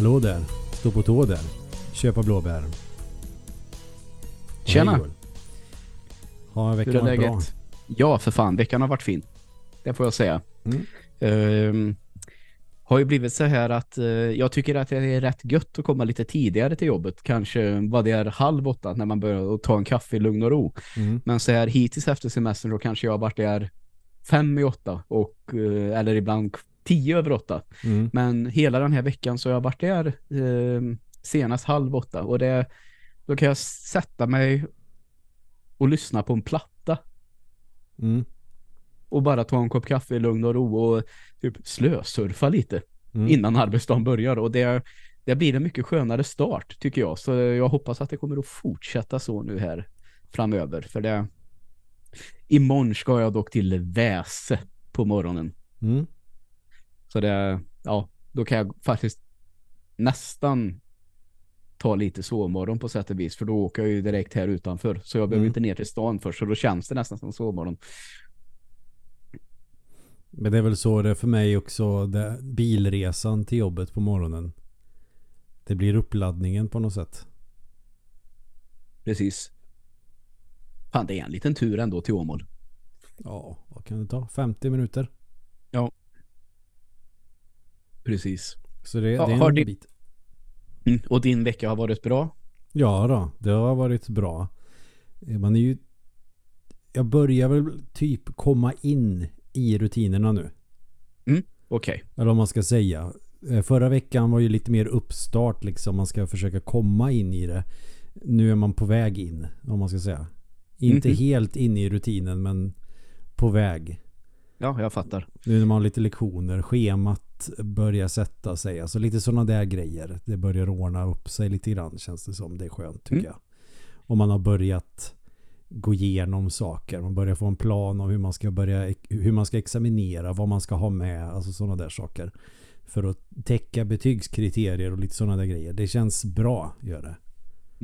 Hallå där. Stå på tå där. Köpa blåbär. Tjena. Hej, Joel. Har Hur veckan är varit bra? Ja, för fan. Veckan har varit fin. Det får jag säga. Mm. Ehm, har ju blivit så här att eh, jag tycker att det är rätt gött att komma lite tidigare till jobbet. Kanske vad det är halv åtta när man börjar ta en kaffe i lugn och ro. Mm. Men så här hittills efter semestern då kanske jag har varit där fem i åtta och, eh, eller ibland tio över åtta. Mm. Men hela den här veckan så har jag varit där eh, senast halv åtta och det, då kan jag sätta mig och lyssna på en platta Mm. och bara ta en kopp kaffe i lugn och ro och typ slösurfa lite Mm. innan arbetsdagen börjar och det, det blir en mycket skönare start tycker jag så jag hoppas att det kommer att fortsätta så nu här framöver för det imorgon ska jag dock till Väse på morgonen Mm. Så det, ja, då kan jag faktiskt nästan ta lite sovmorgon på sätt och vis för då åker jag ju direkt här utanför så jag behöver Mm. inte ner till stan först så då känns det nästan som sovmorgon Men det är väl så det är för mig också. Det, bilresan till jobbet på morgonen. Det blir uppladdningen på något sätt. precis fan det är en liten tur ändå till Åmål Ja, vad kan det ta? 50 minuter. Precis Så det, Ja, det är har en din- bit. mm. och din vecka har varit bra Ja då, det har varit bra. Eh, Man är ju... Jag börjar väl typ komma in i rutinerna nu. okej Eller vad man ska säga. Eh, Förra veckan var ju lite mer uppstart liksom. Man ska försöka komma in i det. Nu är man på väg in, om man ska säga. Inte Mhm. helt in i rutinen, men på väg. Ja jag fattar Nu när man har lite lektioner, schemat börjar sätta sig. Alltså lite sådana där grejer. Det börjar ordna upp sig lite grann känns det som. Det är skönt tycker Mm. jag. Om man har börjat gå igenom saker. Man börjar få en plan om hur man ska börja hur man ska examinera, vad man ska ha med. Alltså sådana där saker. För att täcka betygskriterier och lite sådana där grejer. Det känns bra, gör det.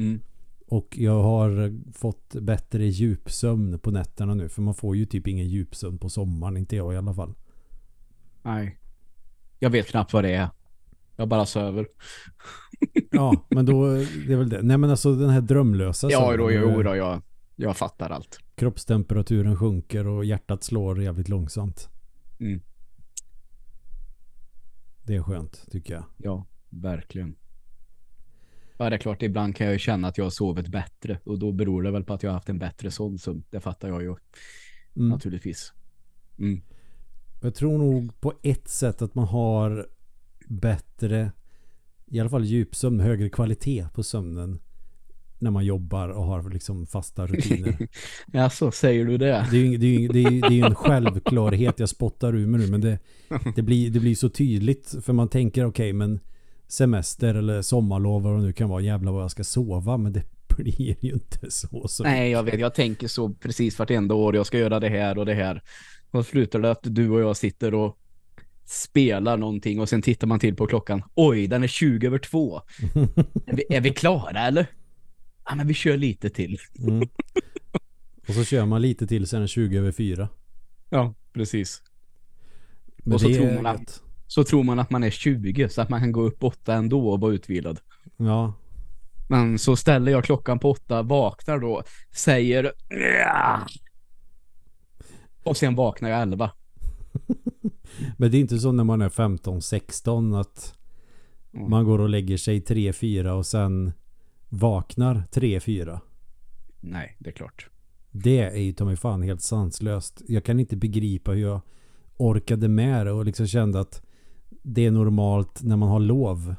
mm. Och jag har fått bättre djupsömn på nätterna nu. För man får ju typ ingen djupsömn på sommaren. Inte jag i alla fall. nej jag vet knappt vad det är jag bara söver Ja, men då det är väl det. Nej men alltså den här drömlösa ja sömnen, då, när jo, då jag, jag fattar allt Kroppstemperaturen sjunker och hjärtat slår jävligt långsamt. Mm. Det är skönt tycker jag. Ja, verkligen. Ja, det är klart, ibland kan jag ju känna att jag har sovit bättre och då beror det väl på att jag har haft en bättre sån sömn. Det fattar jag ju Mm. naturligtvis. Mm. Jag tror nog på ett sätt att man har bättre i alla fall djupsömn, högre kvalitet på sömnen när man jobbar och har liksom fasta rutiner. Ja, så säger du det. Det är ju det är, det är, det är en självklarhet jag spottar ur mig nu men det, det, blir, det blir så tydligt för man tänker okej men semester eller sommarlov vad det nu kan vara jävla vad jag ska sova men det blir ju inte så. så. Nej, jag vet. Jag tänker så precis vartenda år. Jag ska göra det här och det här. Och slutar det att du och jag sitter och spelar någonting och sen tittar man till på klockan. Oj, den är 20 över två. är, vi, är vi klara eller? Ja, men vi kör lite till. Mm. Och så kör man lite till sen är 20 över 4. Ja, precis. Men Och så tror man att-. Så tror man att man är 20 så att man kan gå upp åtta ändå och vara utvilad. Ja, Men så ställer jag klockan på åtta, vaknar då, säger och sen vaknar jag elva. men det är inte så när man är 15-16 att Mm. man går och lägger sig 3-4 och sen vaknar 3-4. Nej, det är klart. Det är ju ta fan helt sanslöst. Jag kan inte begripa hur jag orkade med det och liksom kände att det är normalt när man har lov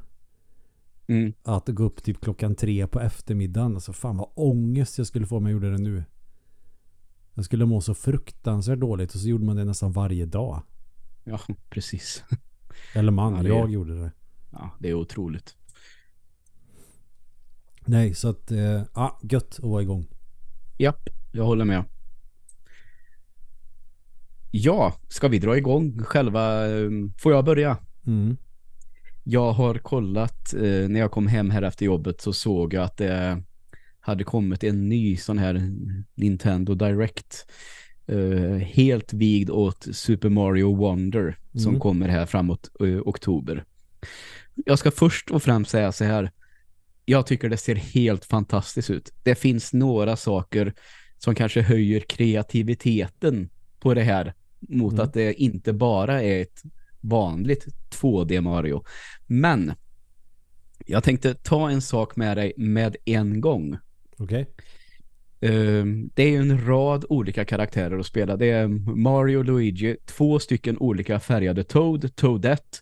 Mm. att gå upp typ klockan tre på eftermiddagen. Alltså fan vad ångest jag skulle få om jag gjorde det nu. Jag skulle må så fruktansvärt dåligt och så gjorde man det nästan varje dag. Ja, precis. Eller man, Ja, är- jag gjorde det. Ja, det är otroligt. Nej, så att, eh, ja, gött att vara igång. Japp, jag håller med. Ja, ska vi dra igång själva? eh, Får jag börja? Mm. Jag har kollat, eh, när jag kom hem här efter jobbet så såg jag att det hade kommit en ny sån här Nintendo Direct. eh, helt vigd åt Super Mario Wonder som Mm. kommer här framåt eh, oktober. Jag ska först och främst säga så här. Jag tycker det ser helt fantastiskt ut. Det finns några saker som kanske höjer kreativiteten på det här mot Mm. att det inte bara är ett vanligt 2D Mario. Men jag tänkte ta en sak med dig med en gång. Okej. Ehm, det är ju en rad olika karaktärer att spela. Det är Mario Luigi, två stycken olika färgade Toad, Toadette,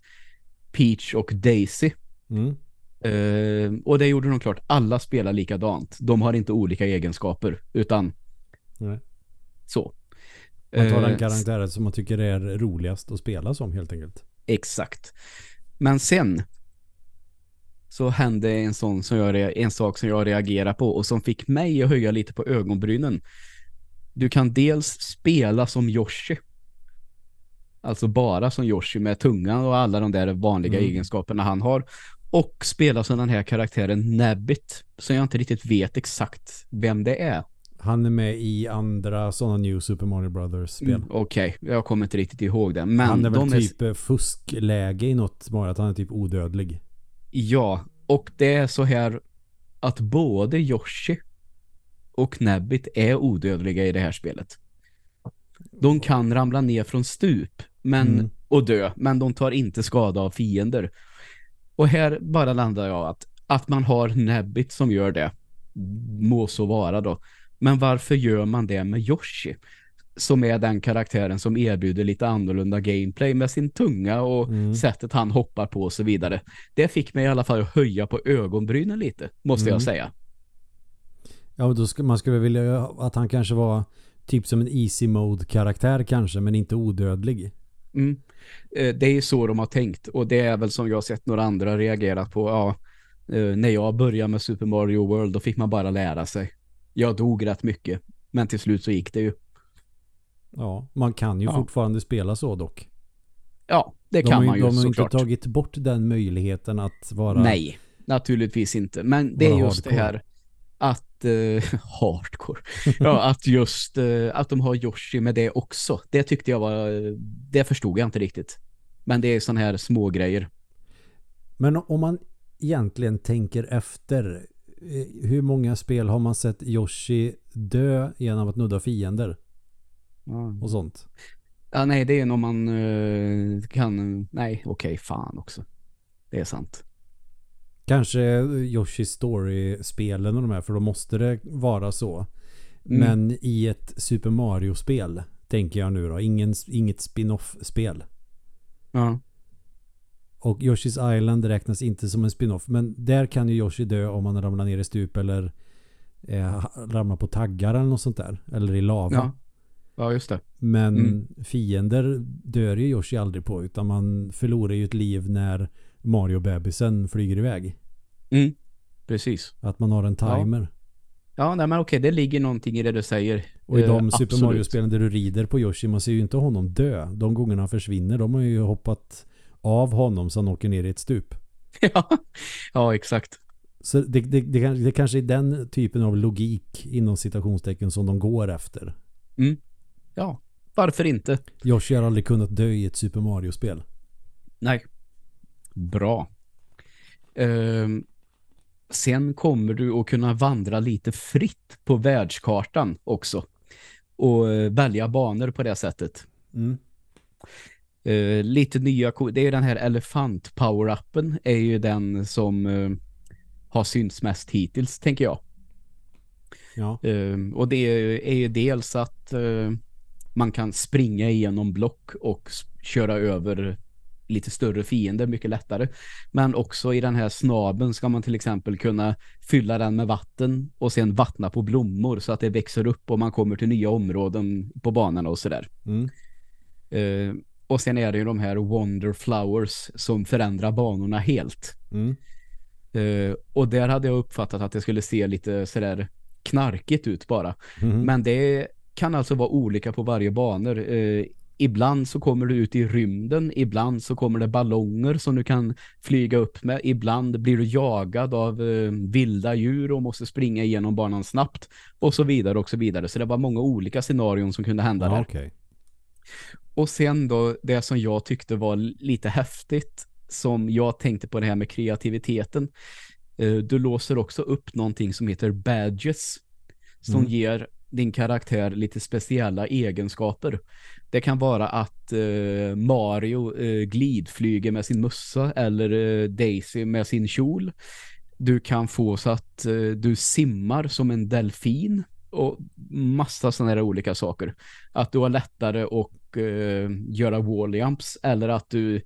Peach och Daisy. Mm. Ehm, och det gjorde de klart, alla spelar likadant. De har inte olika egenskaper, utan Nej. så. Man tar Eh, den karaktären som man tycker är roligast att spela som helt enkelt. Exakt. Men sen så hände en sån som jag, en sak som jag reagerar på och som fick mig att höja lite på ögonbrynen. Du kan dels spela som Yoshi. Alltså bara som Yoshi med tungan och alla de där vanliga Mm. egenskaperna han har. Och spela som den här karaktären Nabbit. Som jag inte riktigt vet exakt vem det är. Han är med i andra sådana New Super Mario Brothers-spel. Mm, Okej, jag kommer inte riktigt ihåg det. Men han är väl de är typ eh, fuskläge i något Mario, att han är typ odödlig. Ja, och det är så här att både Yoshi och Nabbit är odödliga i det här spelet. De kan ramla ner från stup men, Mm. och dö, men de tar inte skada av fiender. Och här bara landar jag att, att man har Nabbit som gör det, må så vara då. Men varför gör man det med Yoshi? Som är den karaktären som erbjuder lite annorlunda gameplay med sin tunga och Mm. sättet han hoppar på och så vidare. Det fick mig i alla fall att höja på ögonbrynen lite, måste Mm. jag säga. Ja, då skulle man skulle vilja att han kanske var typ som en easy mode karaktär kanske, men inte odödlig. Mm. Eh, Det är så de har tänkt och det är väl som jag har sett några andra reagerat på. Ja, eh, när jag började med Super Mario World då fick man bara lära sig. Jag dog rätt mycket, men till slut så gick det ju. Ja, man kan ju Ja. fortfarande spela så dock. Ja, det De kan ju, man ju de har ju inte såklart. tagit bort den möjligheten att vara... Nej, naturligtvis inte. Men det är just det hardcore. här att eh, hardcore. ja, att just eh, att de har Yoshi med det också. Det tyckte jag var det förstod jag inte riktigt. Men det är sån här små grejer. Men om man egentligen tänker efter eh, hur många spel har man sett Yoshi dö genom att nudda fiender och sånt? Ja, nej, det är nog man eh, kan... Nej, okej, fan också. Det är sant. Kanske Yoshi Story-spelen och de här, för då måste det vara så. Mm. Men i ett Super Mario-spel, tänker jag nu då, ingen, inget spin-off-spel. Ja, Och Yoshi's Island räknas inte som en spin-off. Men där kan ju Yoshi dö om man ramlar ner i stup eller eh, ramlar på taggar eller något sånt där. Eller i lava. ja. ja just det. Men Mm. fiender dör ju Yoshi aldrig på. Utan man förlorar ju ett liv när Mario-bebisen flyger iväg. Mm. Precis. Att man har en Ja. timer. Ja, nej, men okej, det ligger någonting i det du säger. Och i Eh, de Super absolut. Mario-spelen där du rider på Yoshi, man ser ju inte honom dö. De gångerna han försvinner, de har ju hoppat av honom så han åker ner i ett stup. ja. ja, exakt. Så det, det, det, det kanske är den typen av logik inom citationstecken som de går efter. Ja, varför inte? Yoshi har aldrig kunnat dö i ett Super Mario-spel. Nej. Bra. Ehm, sen kommer du att kunna vandra lite fritt på världskartan också. Och eh, välja banor på det sättet. Mm. Eh, lite nya, det är den här elefant power-uppen är ju den som eh, har synts mest hittills, tänker jag. Ja. Eh, och det är ju dels att man kan springa igenom block och köra över lite större fiender mycket lättare. Men också i den här snaben ska man till exempel kunna fylla den med vatten och sen vattna på blommor så att det växer upp och man kommer till nya områden på banorna och sådär. Mm. Och sen är det ju de här Wonder Flowers som förändrar banorna helt. Mm. Eh, och där hade jag uppfattat att det skulle se lite sådär knarkigt ut bara. Mhm. Men det kan alltså vara olika på varje banor. Eh, ibland så kommer du ut i rymden, ibland så kommer det ballonger som du kan flyga upp med, ibland blir du jagad av eh, vilda djur och måste springa igenom banan snabbt och så vidare och så vidare. Så det var många olika scenarion som kunde hända Ja, där. okej. Och sen då, det som jag tyckte var lite häftigt som jag tänkte på det här med kreativiteten. Eh, du låser också upp någonting som heter badges som Mm. ger din karaktär lite speciella egenskaper. Det kan vara att eh, Mario eh, glidflyger med sin mössa eller eh, Daisy med sin kjol. Du kan få så att eh, du simmar som en delfin och massa sådana här olika saker. Att du har lättare att eh, göra walljumps eller att du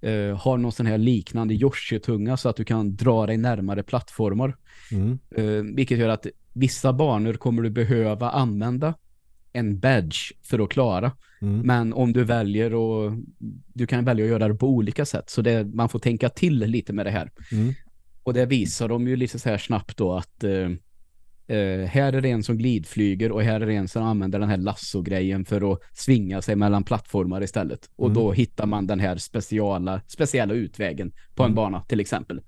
eh, har någon sån här liknande Yoshi-tunga så att du kan dra dig närmare plattformar. Mm. Eh, vilket gör att vissa banor kommer du behöva använda en badge för att klara. Mm. Men om du väljer och du kan välja att göra det på olika sätt så det, man får tänka till lite med det här. Mm. Och det visar de ju lite så här snabbt då att eh, här är det en som glidflyger och här är det en som använder den här lasso-grejen för att svinga sig mellan plattformar istället. Och Mm. då hittar man den här speciala, speciella utvägen på en Mm. bana till exempel.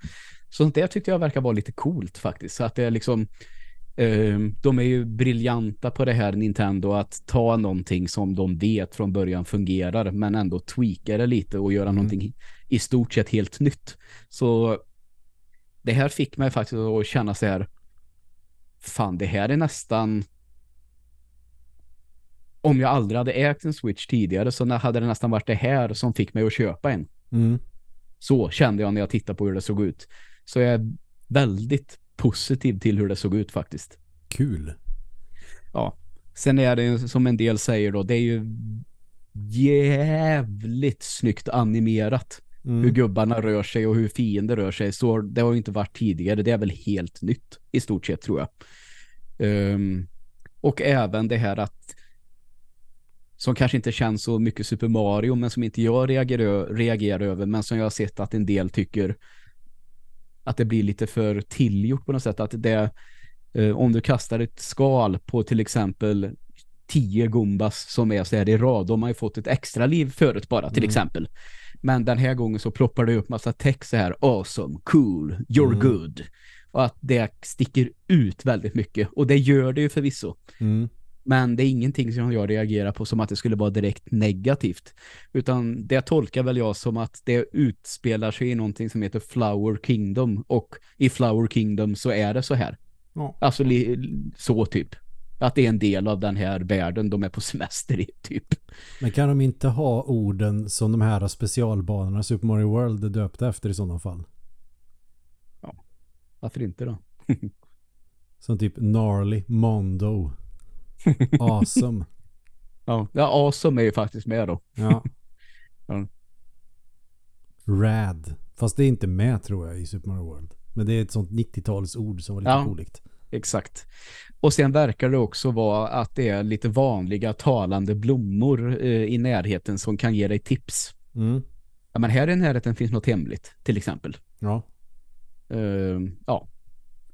Så det tyckte jag verkar vara lite coolt faktiskt. Så att det är liksom eh, de är ju briljanta på det här Nintendo att ta någonting som de vet från början fungerar men ändå tweaka det lite och göra Mm. någonting i stort sett helt nytt. Så det här fick mig faktiskt att känna så här fan det här är nästan om jag aldrig hade ägt en Switch tidigare så hade det nästan varit det här som fick mig att köpa en. Mm. Så kände jag när jag tittade på hur det såg ut. Så jag är väldigt positiv till hur det såg ut faktiskt. Kul. Ja. Sen är det som en del säger då, det är ju jävligt snyggt animerat. Mm. Hur gubbarna rör sig och hur fiender rör sig. Så det har ju inte varit tidigare. Det är väl helt nytt i stort sett tror jag. Ehm, och även det här att som kanske inte känns så mycket Super Mario men som inte jag reagerar, reagerar över men som jag har sett att en del tycker att det blir lite för tillgjort på något sätt att det eh, om du kastar ett skal på till exempel tio gumbas som är så här i rad, de har ju fått ett extra liv förut bara till Mm. exempel. Men den här gången så ploppar det upp massa text så här awesome, cool, you're Mm. good. Och att det sticker ut väldigt mycket. Och det gör det ju förvisso. Mm. Men det är ingenting som jag reagerar på som att det skulle vara direkt negativt. Utan det tolkar väl jag som att det utspelar sig i någonting som heter Flower Kingdom. Och i Flower Kingdom så är det så här. Ja. Alltså så typ. Att det är en del av den här världen de är på semester i typ. Men kan de inte ha orden som de här specialbanorna Super Mario World är döpta efter i sådana fall? Varför inte då? Som typ Gnarly, Mondo, Awesome. Ja, ja Awesome är ju faktiskt med då. Ja. Ja. Rad. Fast det är inte med tror jag i Super Mario World. Men det är ett sånt 90-talsord som var lite Ja. cooligt. Exakt. Och sen verkar det också vara att det är lite vanliga talande blommor eh, i närheten som kan ge dig tips. Mm. Ja, men här i närheten finns något hemligt, till exempel. Ja. Eh, ja.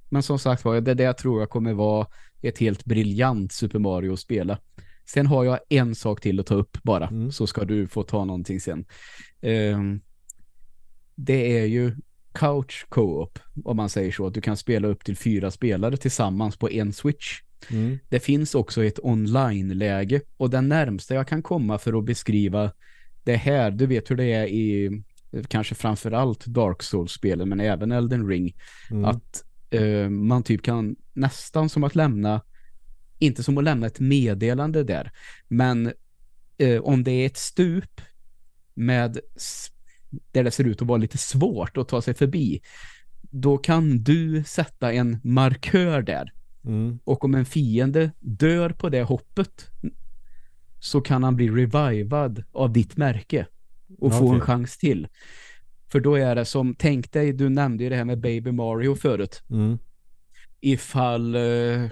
Men som sagt var, det där tror jag kommer vara ett helt briljant Super Mario att spela. Sen har jag en sak till att ta upp bara, Mm. så ska du få ta någonting sen. Eh, det är ju couch co-op, om man säger så. Att du kan spela upp till fyra spelare tillsammans på en switch. Mm. Det finns också ett online-läge och den närmsta jag kan komma för att beskriva det här, du vet hur det är i kanske framförallt Dark Souls-spelen men även Elden Ring Mm. att eh, man typ kan nästan som att lämna inte som att lämna ett meddelande där men eh, om det är ett stup med där det ser ut att vara lite svårt att ta sig förbi då kan du sätta en markör där Mm. och om en fiende dör på det hoppet så kan han bli revivad av ditt märke och få Okej. en chans till. För då är det som, tänk dig, du nämnde ju det här med Baby Mario förut. Mm. Ifall eh,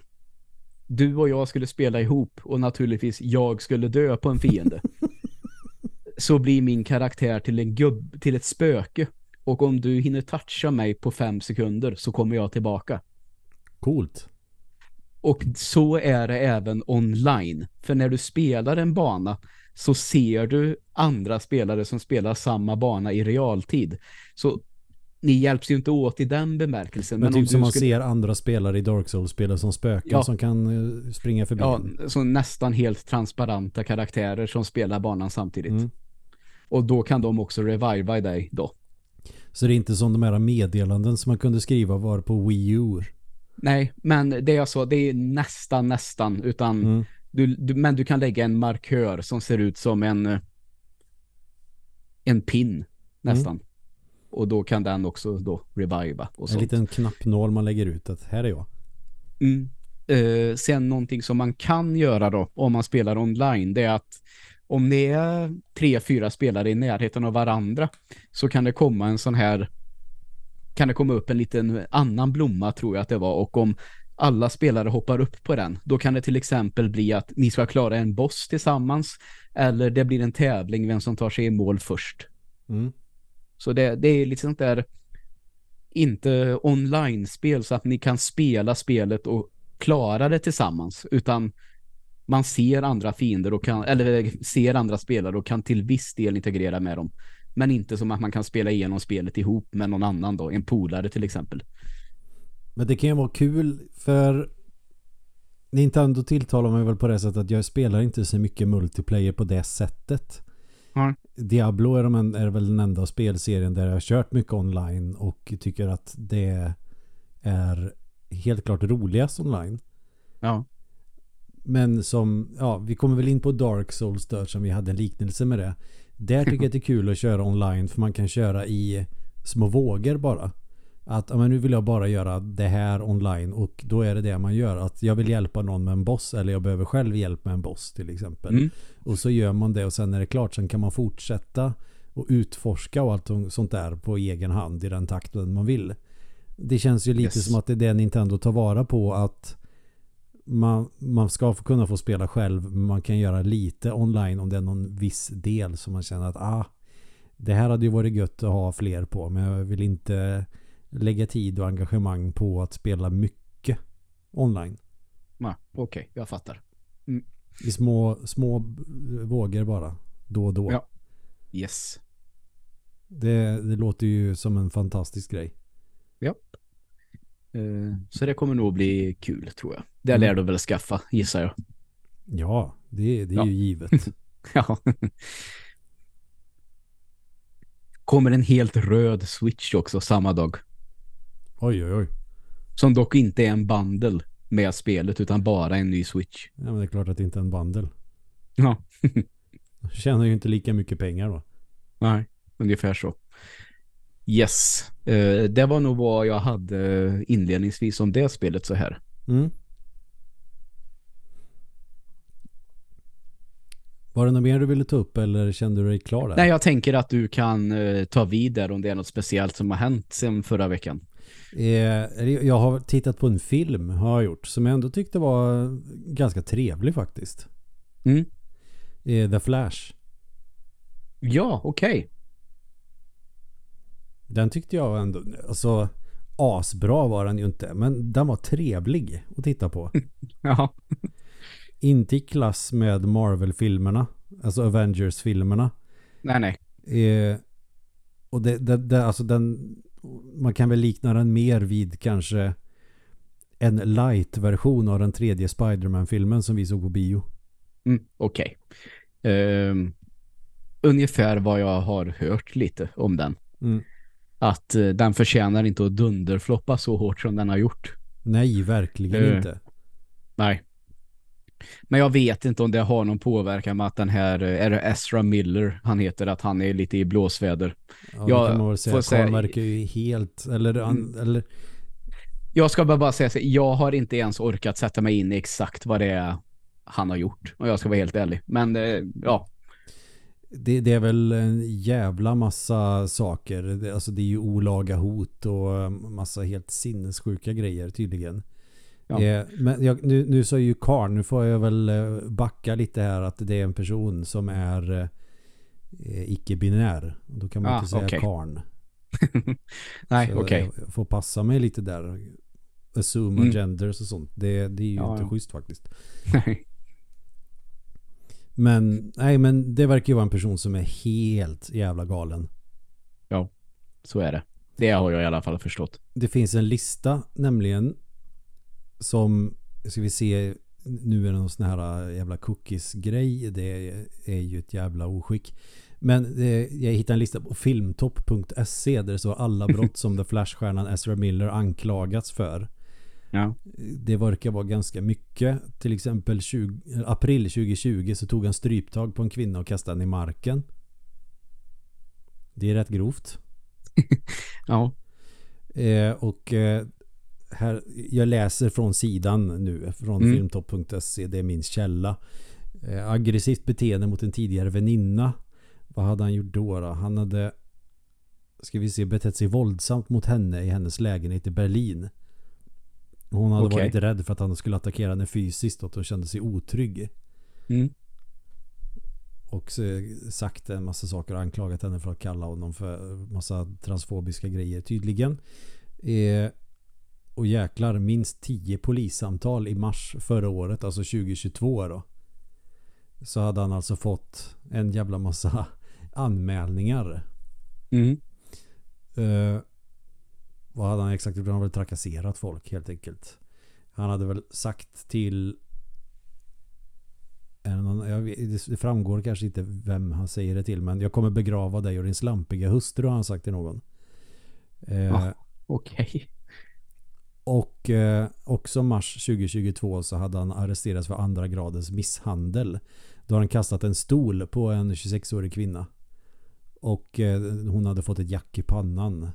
du och jag skulle spela ihop och naturligtvis jag skulle dö på en fiende. Så blir min karaktär till en gubb, till ett spöke. Och om du hinner toucha mig på fem sekunder så kommer jag tillbaka. Coolt. Och så är det även online. För när du spelar en bana så ser du andra spelare som spelar samma bana i realtid. Så ni hjälps ju inte åt i den bemärkelsen. Men, om typ som man skulle- ser andra spelare i Dark Souls-spel som spöken Ja. som kan eh, springa förbi. Ja, så nästan helt transparenta karaktärer som spelar banan samtidigt. Mm. Och då kan de också reviva dig då. Så det är inte som de här meddelanden som man kunde skriva var på Wii U. Nej, men det är så, det är nästan, nästan, utan Mm. du, du, men du kan lägga en markör som ser ut som en en pin, nästan. Och då kan den också då reviva och En sånt. liten knappnål man lägger ut att här är jag. Mm. Eh, sen någonting som man kan göra då om man spelar online det är att om det är tre, fyra spelare i närheten av varandra så kan det komma en sån här kan det komma upp en liten annan blomma tror jag att det var och om alla spelare hoppar upp på den då kan det till exempel bli att ni ska klara en boss tillsammans eller det blir en tävling vem som tar sig i mål först. Mm. Så det, det är lite sånt där inte online-spel så att ni kan spela spelet och klara det tillsammans utan man ser andra fiender och kan, eller ser andra spelare och kan till viss del integrera med dem. Men inte som att man kan spela igenom spelet ihop med någon annan då, en polare till exempel. Men det kan ju vara kul för Nintendo tilltalar mig väl på det sättet att jag spelar inte så mycket multiplayer på det sättet. Ja. Diablo är, de en, är väl den enda spelserien där jag har kört mycket online och tycker att det är helt klart roligast online. Ja. Men som, ja, vi kommer väl in på Dark Souls där som vi hade en liknelse med det. Där tycker jag att det är kul att köra online för man kan köra i små vågor bara. Att ja, men nu vill jag bara göra det här online och då är det det man gör. Att jag vill hjälpa någon med en boss eller jag behöver själv hjälp med en boss till exempel. Mm. Och så gör man det och sen är det klart. Sen kan man fortsätta och utforska och allt sånt där på egen hand i den takten man vill. Det känns ju lite Yes. som att det är det Nintendo tar vara på att man, man ska få kunna få spela själv men man kan göra lite online om det är någon viss del som man känner att ah, det här hade ju varit gött att ha fler på men jag vill inte lägga tid och engagemang på att spela mycket online. Ja, Okej, jag fattar. I små, små vågor bara. Då och då. Ja. Yes. Det, det låter ju som en fantastisk grej. Eh, så det kommer nog bli kul tror jag. Det Mm. lär du väl skaffa, gissar jag. Ja, det, det är Ja. ju givet. Ja. Kommer en helt röd Switch också samma dag. Oj, oj, oj. Som dock inte är en bundle med spelet utan bara en ny Switch. Ja, men det är klart att det inte är en bandel. Ja, Tjänar ju inte lika mycket pengar då. nej, ungefär så. Yes, eh, det var nog vad jag hade inledningsvis om det spelet så här. Mm. Var det något mer du ville ta upp eller kände du dig klar där? Nej, jag tänker att du kan eh, ta vid där om det är något speciellt som har hänt sen förra veckan. Eh, jag har tittat på en film har jag gjort som jag ändå tyckte var ganska trevlig faktiskt. Mm. Eh, The Flash. Ja, okej. Den tyckte jag ändå, alltså asbra var den ju inte, men den var trevlig att titta på. Ja. inte i klass med Marvel-filmerna, alltså Avengers-filmerna. Nej, nej. Eh, och det, det, det, alltså den, man kan väl likna den mer vid kanske en light-version av den tredje Spider-Man-filmen som vi såg på bio. Mm, Okej. Ehm, ungefär vad jag har hört lite om den. Mm. Att eh, den förtjänar inte att dunderfloppa så hårt som den har gjort. Nej, verkligen Eh. inte. Nej. Men jag vet inte om det har någon påverkan med att den här, eh, är det Ezra Miller han heter, att han är lite i blåsväder. Ja, jag kan man väl säga. får säga- verkar ju helt, eller, Mm. eller Jag ska bara, säga så, jag har inte ens orkat sätta mig in i exakt vad det är han har gjort. Och jag ska vara helt ärlig. Men ja, det, det är väl en jävla massa saker. Det, alltså det är ju olaga hot och eh, massa helt sinnessjuka grejer tydligen. Ja. Eh, men jag, nu, nu sa ju Karn, nu får jag väl eh, backa lite här att det är en person som är eh, icke-binär. Då kan man Ah, inte säga okej. Karn. nej okej. Jag får passa mig lite där. Assume Mm. genders och sånt. Det, det är ju Ja, inte ja. schysst faktiskt. Nej. Men, nej men det verkar ju vara en person som är helt jävla galen. Så är det. Det har jag i alla fall förstått. Det finns en lista nämligen som, ska vi se, nu är det någon sån här jävla cookies-grej. Det är ju ett jävla oskick. Men eh, jag hittade en lista på filmtopp.se där det står alla brott som The Flash-stjärnan Ezra Miller anklagats för. Ja. Det verkar vara ganska mycket. Till exempel 20, april 2020 så tog han stryptag på en kvinna och kastade den i marken. Det är rätt grovt. Ja. Eh, och eh, här, jag läser från sidan nu, från Mm. filmtopp.se, det är min källa. Eh, aggressivt beteende mot en tidigare väninna. Vad hade han gjort då? då? Han hade, ska vi se, betett sig våldsamt mot henne i hennes lägenhet i Berlin. Hon hade Okej. varit rädd för att han skulle attackera henne fysiskt och att hon kände sig otrygg. Mm. Och så, sagt en massa saker och anklagat henne för att kalla honom för massa transfobiska grejer tydligen. Eh, och jäklar, minst 10 polissamtal i mars förra året, alltså 2022 då. Så hade han alltså fått en jävla massa anmälningar. Mm. Eh, vad hade han exakt gjort? Han hade väl trakasserat folk helt enkelt. Han hade väl sagt till någon, vet, det- framgår kanske inte vem han säger det till men jag kommer begrava dig och din slampiga hustru har han sagt till någon. Eh, Ja. Okej. och eh, också mars 2022 så hade han arresterats för andra gradens misshandel. Då har han kastat en stol på en 26-årig kvinna. Och eh, hon hade fått ett jack i pannan.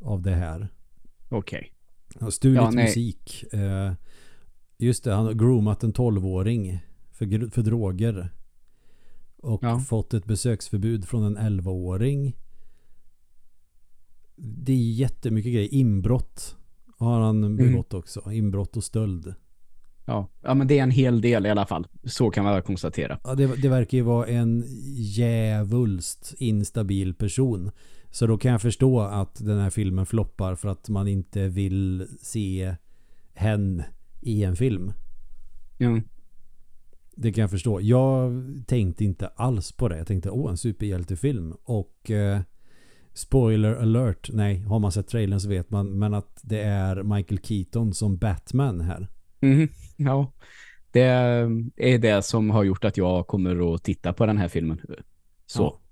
Av det här. Okej. Har stulit Ja, musik. Eh, just det, han har groomat en 12-åring för, för droger. Och Ja. fått ett besöksförbud från en 11-åring. Det är jättemycket grejer. Inbrott har han Mm. begått också. Inbrott och stöld. Ja. ja, men det är en hel del i alla fall. Så kan man konstatera. Ja, det, det verkar ju vara en jävulst instabil person. Så då kan jag förstå att den här filmen floppar för att man inte vill se hen i en film. Ja. Det kan jag förstå. Jag tänkte inte alls på det. Jag tänkte åh en superhjältefilm. Och eh, spoiler alert. Nej, har man sett trailern så vet man. Men att det är Michael Keaton som Batman här. Mhm. ja. Det är det som har gjort att jag kommer att titta på den här filmen. Så. Ja.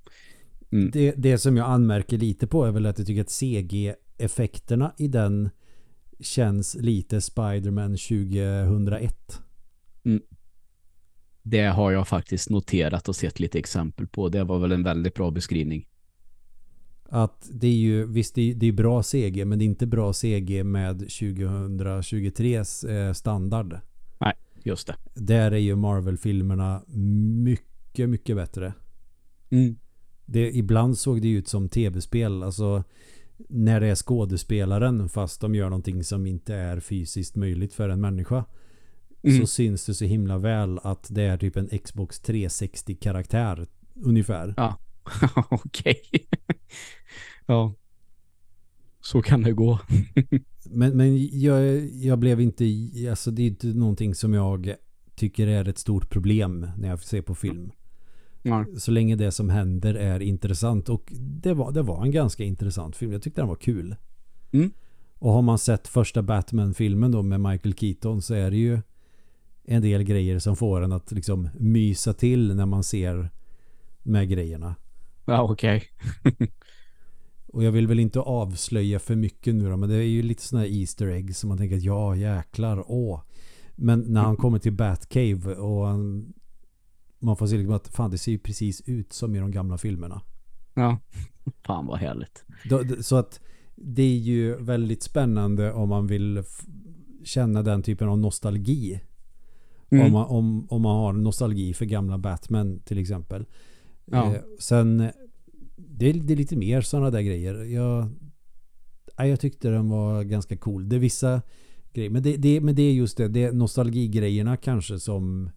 Mm. Det, det som jag anmärker lite på är väl att jag tycker att CG-effekterna i den känns lite Spider-Man 2001. Det har jag faktiskt noterat och sett lite exempel på. Det var väl en väldigt bra beskrivning. Att det är ju, visst det är, det är bra CG men det är inte bra CG med 2023s eh, standard. Just det. Där är ju Marvel-filmerna mycket, mycket bättre. Mm. Det, ibland såg det ut som tv-spel. Alltså när det är skådespelaren fast de gör någonting som inte är fysiskt möjligt för en människa. Mm. Så syns det så himla väl att det är typ en Xbox 360-karaktär ungefär. Ja. Okej. ja. Så kan det gå. Men, men jag, jag blev inte, alltså det är inte någonting som jag tycker är ett stort problem när jag ser på film. Ja. Så länge det som händer är intressant och det var, det var en ganska intressant film. Jag tyckte den var kul. Mm. Och har man sett första Batman-filmen då med Michael Keaton så är det ju en del grejer som får en att liksom mysa till när man ser med grejerna. Ja, okej. Och jag vill väl inte avslöja för mycket nu då, men det är ju lite sådana här Easter eggs som man tänker att ja jäklar, åh. Men när han kommer till Batcave och han, man får se liksom att fan det ser ju precis ut som i de gamla filmerna. Ja. Fan vad härligt. Då- Så att det är ju väldigt spännande om man vill känna den typen av nostalgi. Mm. Om, man, om, om man har nostalgi för gamla Batman till exempel. Ja. Eh, sen det är, det är lite mer sådana där grejer. Jag, jag tyckte den var ganska cool. Det är vissa grejer. Men det, det, men det är just det. Det är nostalgigrejerna kanske som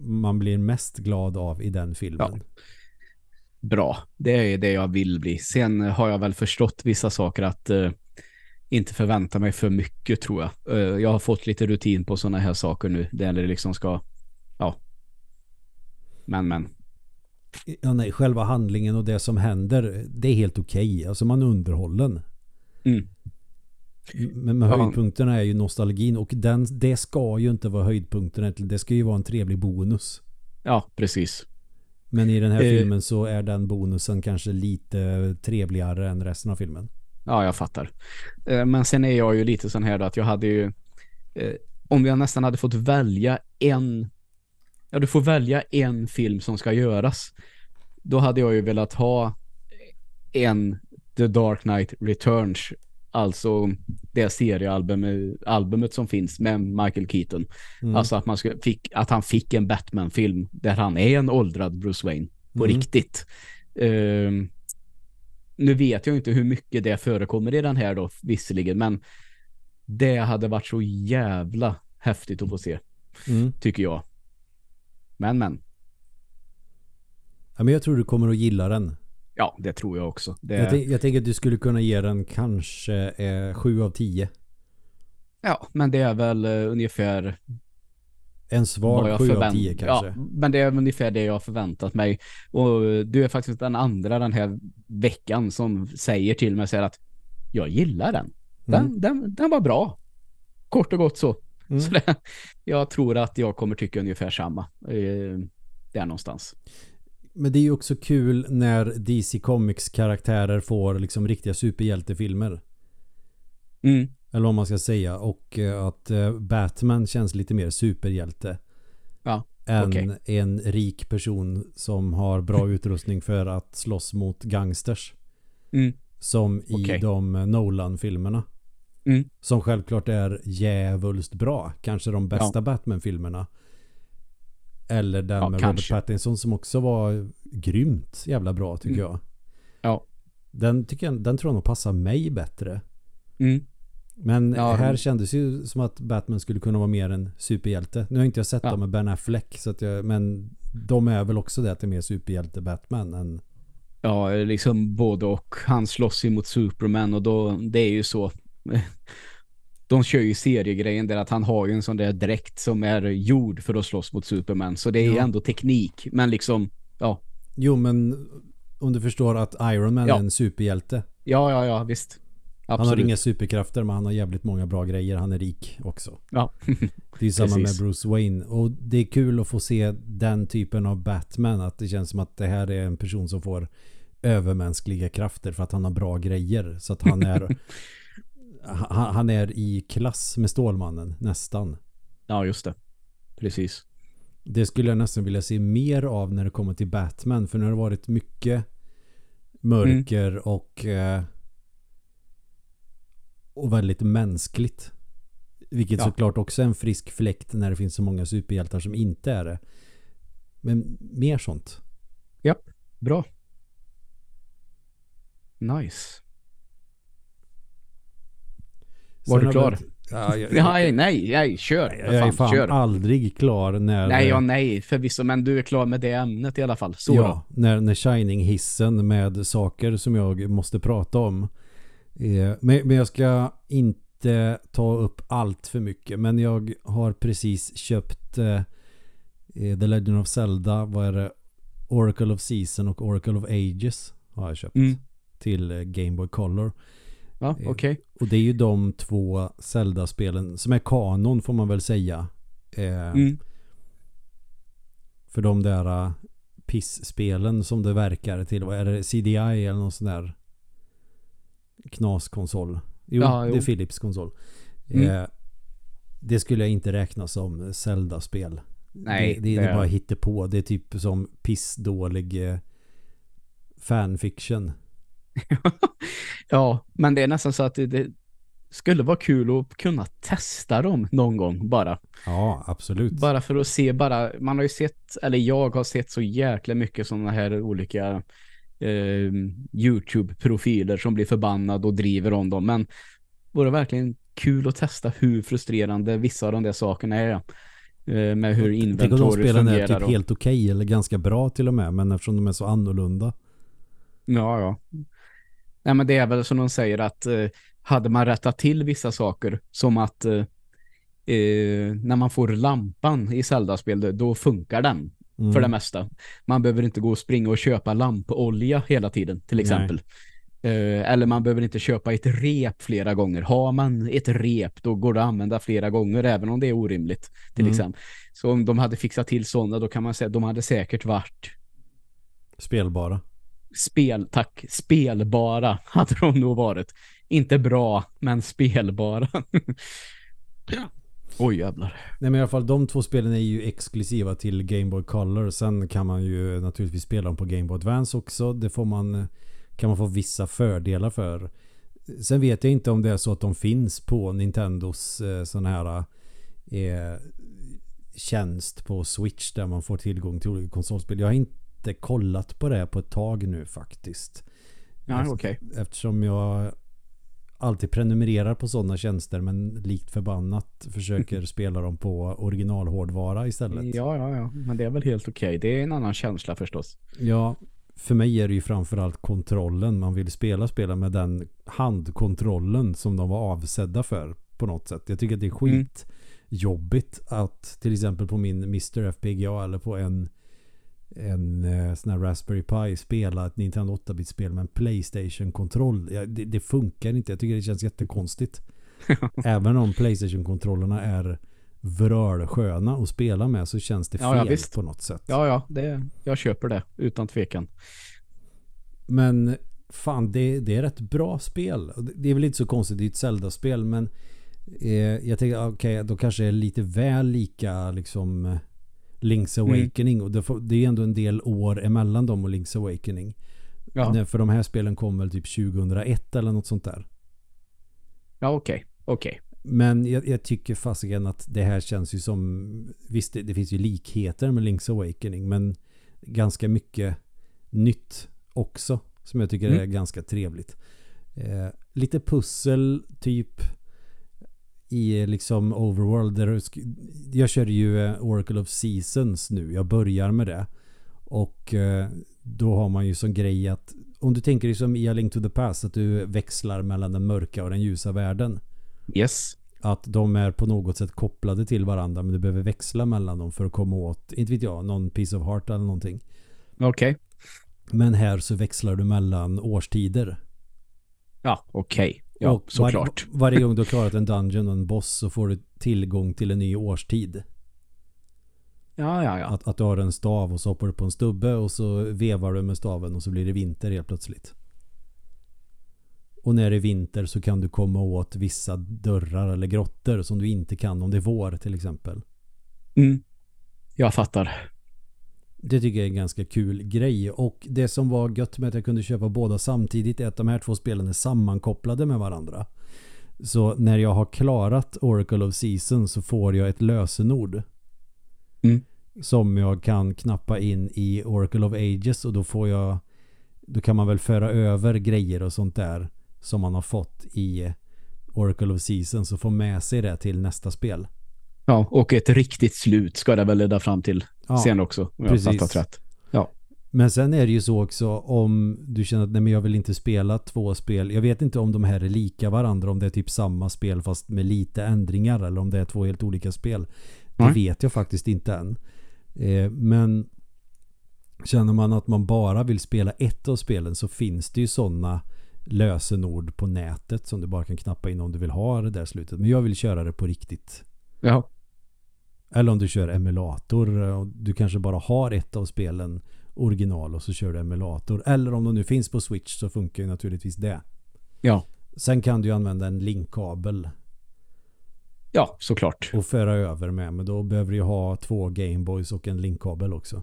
man blir mest glad av i den filmen. Bra. Det är det jag vill bli. Sen har jag väl förstått vissa saker att eh, inte förvänta mig för mycket tror jag. Eh, jag har fått lite rutin på sådana här saker nu. Där det liksom ska, ja. Men, men. Ja, nej, själva handlingen och det som händer, det är helt okej. Alltså man är underhållen. Mm. Men Ja. höjdpunkterna är ju nostalgin och den, det ska ju inte vara höjdpunkterna. Det ska ju vara en trevlig bonus. Ja, precis. Men i den här Eh. filmen så är den bonusen kanske lite trevligare än resten av filmen. Ja, jag fattar. Eh, Men sen är jag ju lite sån här då att jag hade ju eh, om jag nästan hade fått välja en ja, du får välja en film som ska göras. Då hade jag ju velat ha en The Dark Knight Returns alltså det seriealbumet albumet som finns med Michael Keaton. Mm. Alltså att man fick, att han fick en Batman-film där han är en åldrad Bruce Wayne på Mm. riktigt. Ehm, nu vet jag inte hur mycket det förekommer i den här då, visserligen, men det hade varit så jävla häftigt att få se, Mm. tycker jag. Men, men. Ja, men jag tror du kommer att gilla den. Ja, det tror jag också. Det, Jag, tänk, jag tänker att du skulle kunna ge den kanske eh, 7 av 10. ja, men det är väl eh, ungefär En svag jag 7 av förvänt- 10 kanske. Ja, men det är ungefär det jag har förväntat mig. Och eh, du är faktiskt den andra den här veckan som säger till mig här att jag gillar den. Den, Mm. den, den var bra. Kort och gott så. Mm. så det, jag tror att jag kommer tycka ungefär samma. Eh, där någonstans. Men det är ju också kul när DC Comics karaktärer får liksom riktiga superhjältefilmer. Mm. Eller vad man ska säga. Och eh, att eh, Batman känns lite mer superhjälte. Ja, Än okej. en rik person som har bra utrustning för att slåss mot gangsters. Mm. Som i Okej. de Nolan-filmerna. Mm. Som självklart är jävulst bra. Kanske de bästa Batman-filmerna. Eller den Ja, med kanske. Robert Pattinson som också var grymt jävla bra tycker Mm. jag. Ja. Den, tycker jag, den tror jag nog passar mig bättre. Mm. Men Ja, här men- kändes ju som att Batman skulle kunna vara mer en superhjälte. Nu har inte jag sett Ja. dem med Ben Affleck. Så att jag, men de är väl också det att det är mer superhjälte Batman än... Ja, liksom både och. Han slåss ju mot Superman och då, det är ju så. De kör ju seriegrejen där att han har ju en sån där dräkt som är gjord för att slåss mot Superman. Så det är Ja. ändå teknik. Men liksom, ja. Jo men om du förstår att Iron Man Ja. är en superhjälte. Ja, ja, ja, visst. Han har Absolut. inga superkrafter men han har jävligt många bra grejer. Han är rik också. Ja. Det är ju samma med Bruce Wayne. Och det är kul att få se den typen av Batman. Att det känns som att det här är en person som får övermänskliga krafter för att han har bra grejer. Så att han är han, han är i klass med Stålmannen nästan. ja, just det. Precis. Det skulle jag nästan vilja se mer av när det kommer till Batman. För nu har det varit mycket mörker och eh, och väldigt mänskligt. Vilket Ja. såklart också är en frisk fläkt när det finns så många superhjältar som inte är det. Men mer sånt. Bra. Nice. Var Sen du klar? Ja, jag, Nej, nej, nej, kör. jag, jag är fan, kör. aldrig klar när... Nej, ja, nej, förvisso. Men du är klar med det ämnet i alla fall. Så ja, när, när Shining-hissen med saker som jag måste prata om. Eh, men, men jag ska inte ta upp allt för mycket. Men jag har precis köpt eh, eh, The Legend of Zelda. Vad är det? Oracle of Season och Oracle of Ages har jag köpt. då. Mm. Till eh, Game Boy Color. Ja, Eh, okej. Och det är ju de två Zelda-spelen som är kanon får man väl säga. Eh, Mm. För de där uh, piss-spelen som det verkar till. Vad är det? CDI eller någon sån där knaskonsol? Jo, Ja, det är jo. Philips konsol. Mm. Eh, det skulle jag inte räkna som Zelda-spel. Nej, det, det, det- är bara hittepå. Det är typ som pissdålig eh, fanfiction. ja, men det är nästan så att det, det skulle vara kul att kunna testa dem någon gång bara. Ja, absolut. Bara för att se, bara, man har ju sett, eller jag har sett så jäkla mycket sådana här olika eh, YouTube-profiler som blir förbannade och driver om dem. Men vore verkligen kul att testa hur frustrerande vissa av de där sakerna är. Eh, med hur Tänk de inventoriet spelen är fungerar. typ och- helt okej eller ganska bra till och med. Men eftersom de är så annorlunda. Ja, ja. Nej, men det är väl som de säger att eh, hade man rättat till vissa saker som att eh, eh, när man får lampan i Zelda-spel då- funkar den Mm. för det mesta. Man behöver inte gå och springa och köpa lampolja hela tiden till exempel. Eh, eller man behöver inte köpa ett rep flera gånger. Har man ett rep då går det att använda flera gånger även om det är orimligt till Mm. exempel. Så om de hade fixat till sådana då kan man säga att de hade säkert varit Spelbara. Spel, tack. Spelbara hade de nog varit. Inte bra, men spelbara. Oj jävlar. Nej men i alla fall de två spelen är ju exklusiva till Game Boy Color. Sen kan man ju naturligtvis spela dem på Game Boy Advance också. Det får man, kan man få vissa fördelar för. Sen vet jag inte om det är så att de finns på Nintendos eh, sån här eh, tjänst på Switch där man får tillgång till olika konsolspel. Jag har inte kollat på det på ett tag nu faktiskt. Ja. Okay. Eftersom jag alltid prenumererar på sådana tjänster men likt förbannat försöker spela dem på originalhårdvara istället. Ja, ja, ja. Men det är väl helt okej. Okay. Det är en annan känsla förstås. Ja, för mig är det ju framförallt kontrollen. Man vill spela spela med den handkontrollen som de var avsedda för på något sätt. Jag tycker att det är skit mm. jobbigt att till exempel på min Mr. FPGA eller på en en eh, sån här Raspberry Pi spela ett Nintendo 8-bit-spel med en Playstation-kontroll. Ja, det, det, funkar inte. Jag tycker det känns jättekonstigt. Även om Playstation-kontrollerna är vrölsköna att spela med så känns det fel ja, ja, på något sätt. Ja, ja. Det, jag köper det utan tvekan. Men fan, det, det är rätt bra spel. Det är väl inte så konstigt, det är ett Zelda-spel men eh, jag tänker, okej, okay, då kanske det är lite väl lika liksom Link's mm. Awakening. Mm. Och det, får, det, är ändå en del år emellan dem och Link's Awakening. Ja. För de här spelen kom väl typ 2001 eller något sånt där. Ja, okej. Okay. Okej. Okay. Men jag, jag tycker fasiken att det här känns ju som... Visst, det, det, finns ju likheter med Link's Awakening. Men ganska mycket nytt också. Som jag tycker mm. är ganska trevligt. Eh, lite pussel, typ i liksom Overworld. Där jag kör ju eh, Oracle of Seasons nu. Jag börjar med det. Och eh, då har man ju som grej att om du tänker dig som i A Link to the Past att du växlar mellan den mörka och den ljusa världen. Yes. Att de är på något sätt kopplade till varandra men du behöver växla mellan dem för att komma åt, inte vet jag, någon piece of heart eller någonting. Okej. Okay. Men här så växlar du mellan årstider. Ja, okej. Okay. Ja, och såklart. Var, varje gång du har klarat en dungeon och en boss så får du tillgång till en ny årstid. Ja, ja, ja. Att, att du har en stav och så hoppar du på en stubbe och så vevar du med staven och så blir det vinter helt plötsligt. Och när det är vinter så kan du komma åt vissa dörrar eller grottor som du inte kan om det är vår till exempel. Mm. Jag fattar. Det tycker jag är en ganska kul grej. Och det som var gött med att jag kunde köpa båda samtidigt är att de här två spelen är sammankopplade med varandra. Så när jag har klarat Oracle of Season så får jag ett lösenord. Mm. Som jag kan knappa in i Oracle of Ages och då får jag då kan man väl föra över grejer och sånt där som man har fått i Oracle of Seasons och få med sig det till nästa spel. Ja, och ett riktigt slut ska det väl leda fram till ja, sen också. Om precis. jag fattat rätt. Ja. Men sen är det ju så också om du känner att nej, men jag vill inte spela två spel. Jag vet inte om de här är lika varandra. Om det är typ samma spel fast med lite ändringar. Eller om det är två helt olika spel. Det mm. vet jag faktiskt inte än. Eh, men känner man att man bara vill spela ett av spelen så finns det ju sådana lösenord på nätet som du bara kan knappa in om du vill ha det där slutet. Men jag vill köra det på riktigt. Ja. Eller om du kör emulator och du kanske bara har ett av spelen original och så kör du emulator. Eller om de nu finns på Switch så funkar ju naturligtvis det. Ja. Sen kan du ju använda en linkkabel. Ja, såklart. Och föra över med. Men då behöver du ju ha två Gameboys och en linkkabel också.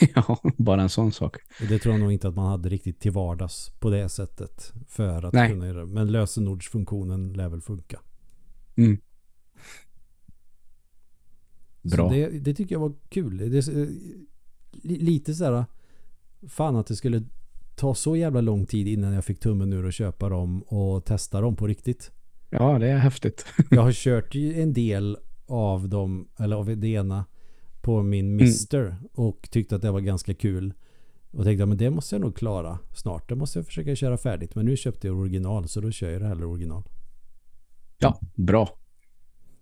ja, bara en sån sak. Och det tror jag nog inte att man hade riktigt till vardags på det sättet. För att Nej. kunna göra det. Men lösenordsfunktionen lär väl funka. Mm. Bra. Det, det, tycker jag var kul. Det, lite så här fan att det skulle ta så jävla lång tid innan jag fick tummen ur och köpa dem och testa dem på riktigt. Ja, det är häftigt. jag har kört en del av dem, eller av det ena på min Mister mm. och tyckte att det var ganska kul. Och tänkte att det måste jag nog klara snart. Det måste jag försöka köra färdigt. Men nu köpte jag original så då kör jag det hellre original. Ja, bra.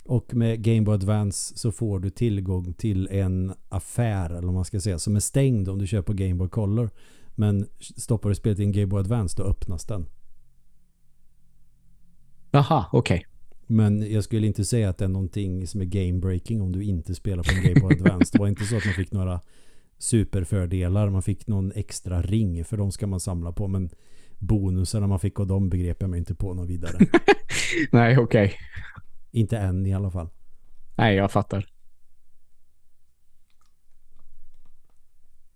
Och med Game Boy Advance så får du tillgång till en affär eller vad man ska säga som är stängd om du köper Game Boy Color. Men stoppar du spelet i en Game Boy Advance då öppnas den. Jaha, okej. Okay. Men jag skulle inte säga att det är någonting som är game breaking om du inte spelar på en Game Boy Advance. Det var inte så att man fick några superfördelar. Man fick någon extra ring för de ska man samla på. Men bonusarna man fick och de begrep jag mig inte på något vidare. Nej, okej. Okay. Inte än i alla fall. Nej, jag fattar.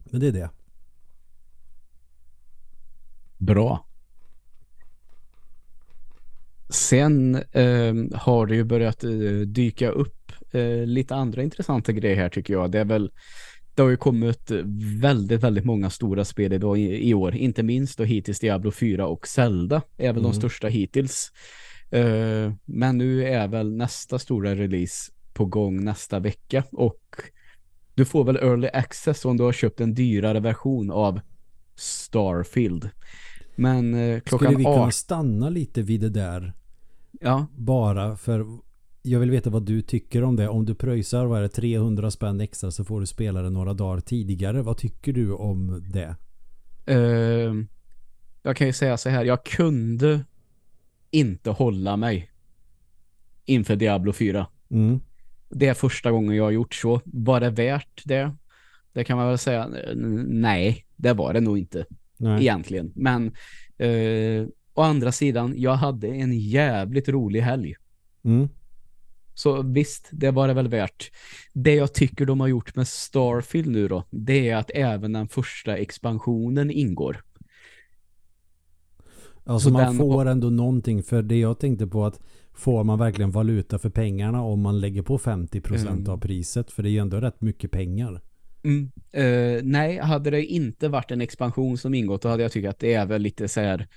Men det är det. Bra. Sen eh, har det ju börjat eh, dyka upp eh, lite andra intressanta grejer här tycker jag. Det är väl det har ju kommit väldigt, väldigt många stora spel idag i, i år. Inte minst då hittills Diablo 4 och Zelda är väl mm. de största hittills. Uh, men nu är väl nästa stora release på gång nästa vecka och du får väl early access om du har köpt en dyrare version av Starfield. Men uh, klockan Skulle vi kunna stanna lite vid det där? Ja. Bara för jag vill veta vad du tycker om det. Om du pröjsar, vad är det, 300 spänn extra så får du spela det några dagar tidigare. Vad tycker du om det? Uh, jag kan ju säga så här, jag kunde inte hålla mig inför Diablo 4. Mm. Det är första gången jag har gjort så. Var det värt det? Det kan man väl säga. Nej, det var det nog inte. Nej. Egentligen. Men uh, å andra sidan, jag hade en jävligt rolig helg. Mm. Så visst, det var det väl värt. Det jag tycker de har gjort med Starfield nu då, det är att även den första expansionen ingår. Alltså så man den... får ändå någonting för det jag tänkte på att får man verkligen valuta för pengarna om man lägger på 50% mm. av priset för det är ju ändå rätt mycket pengar. Mm. Uh, nej, hade det inte varit en expansion som ingått då hade jag tyckt att det är väl lite så här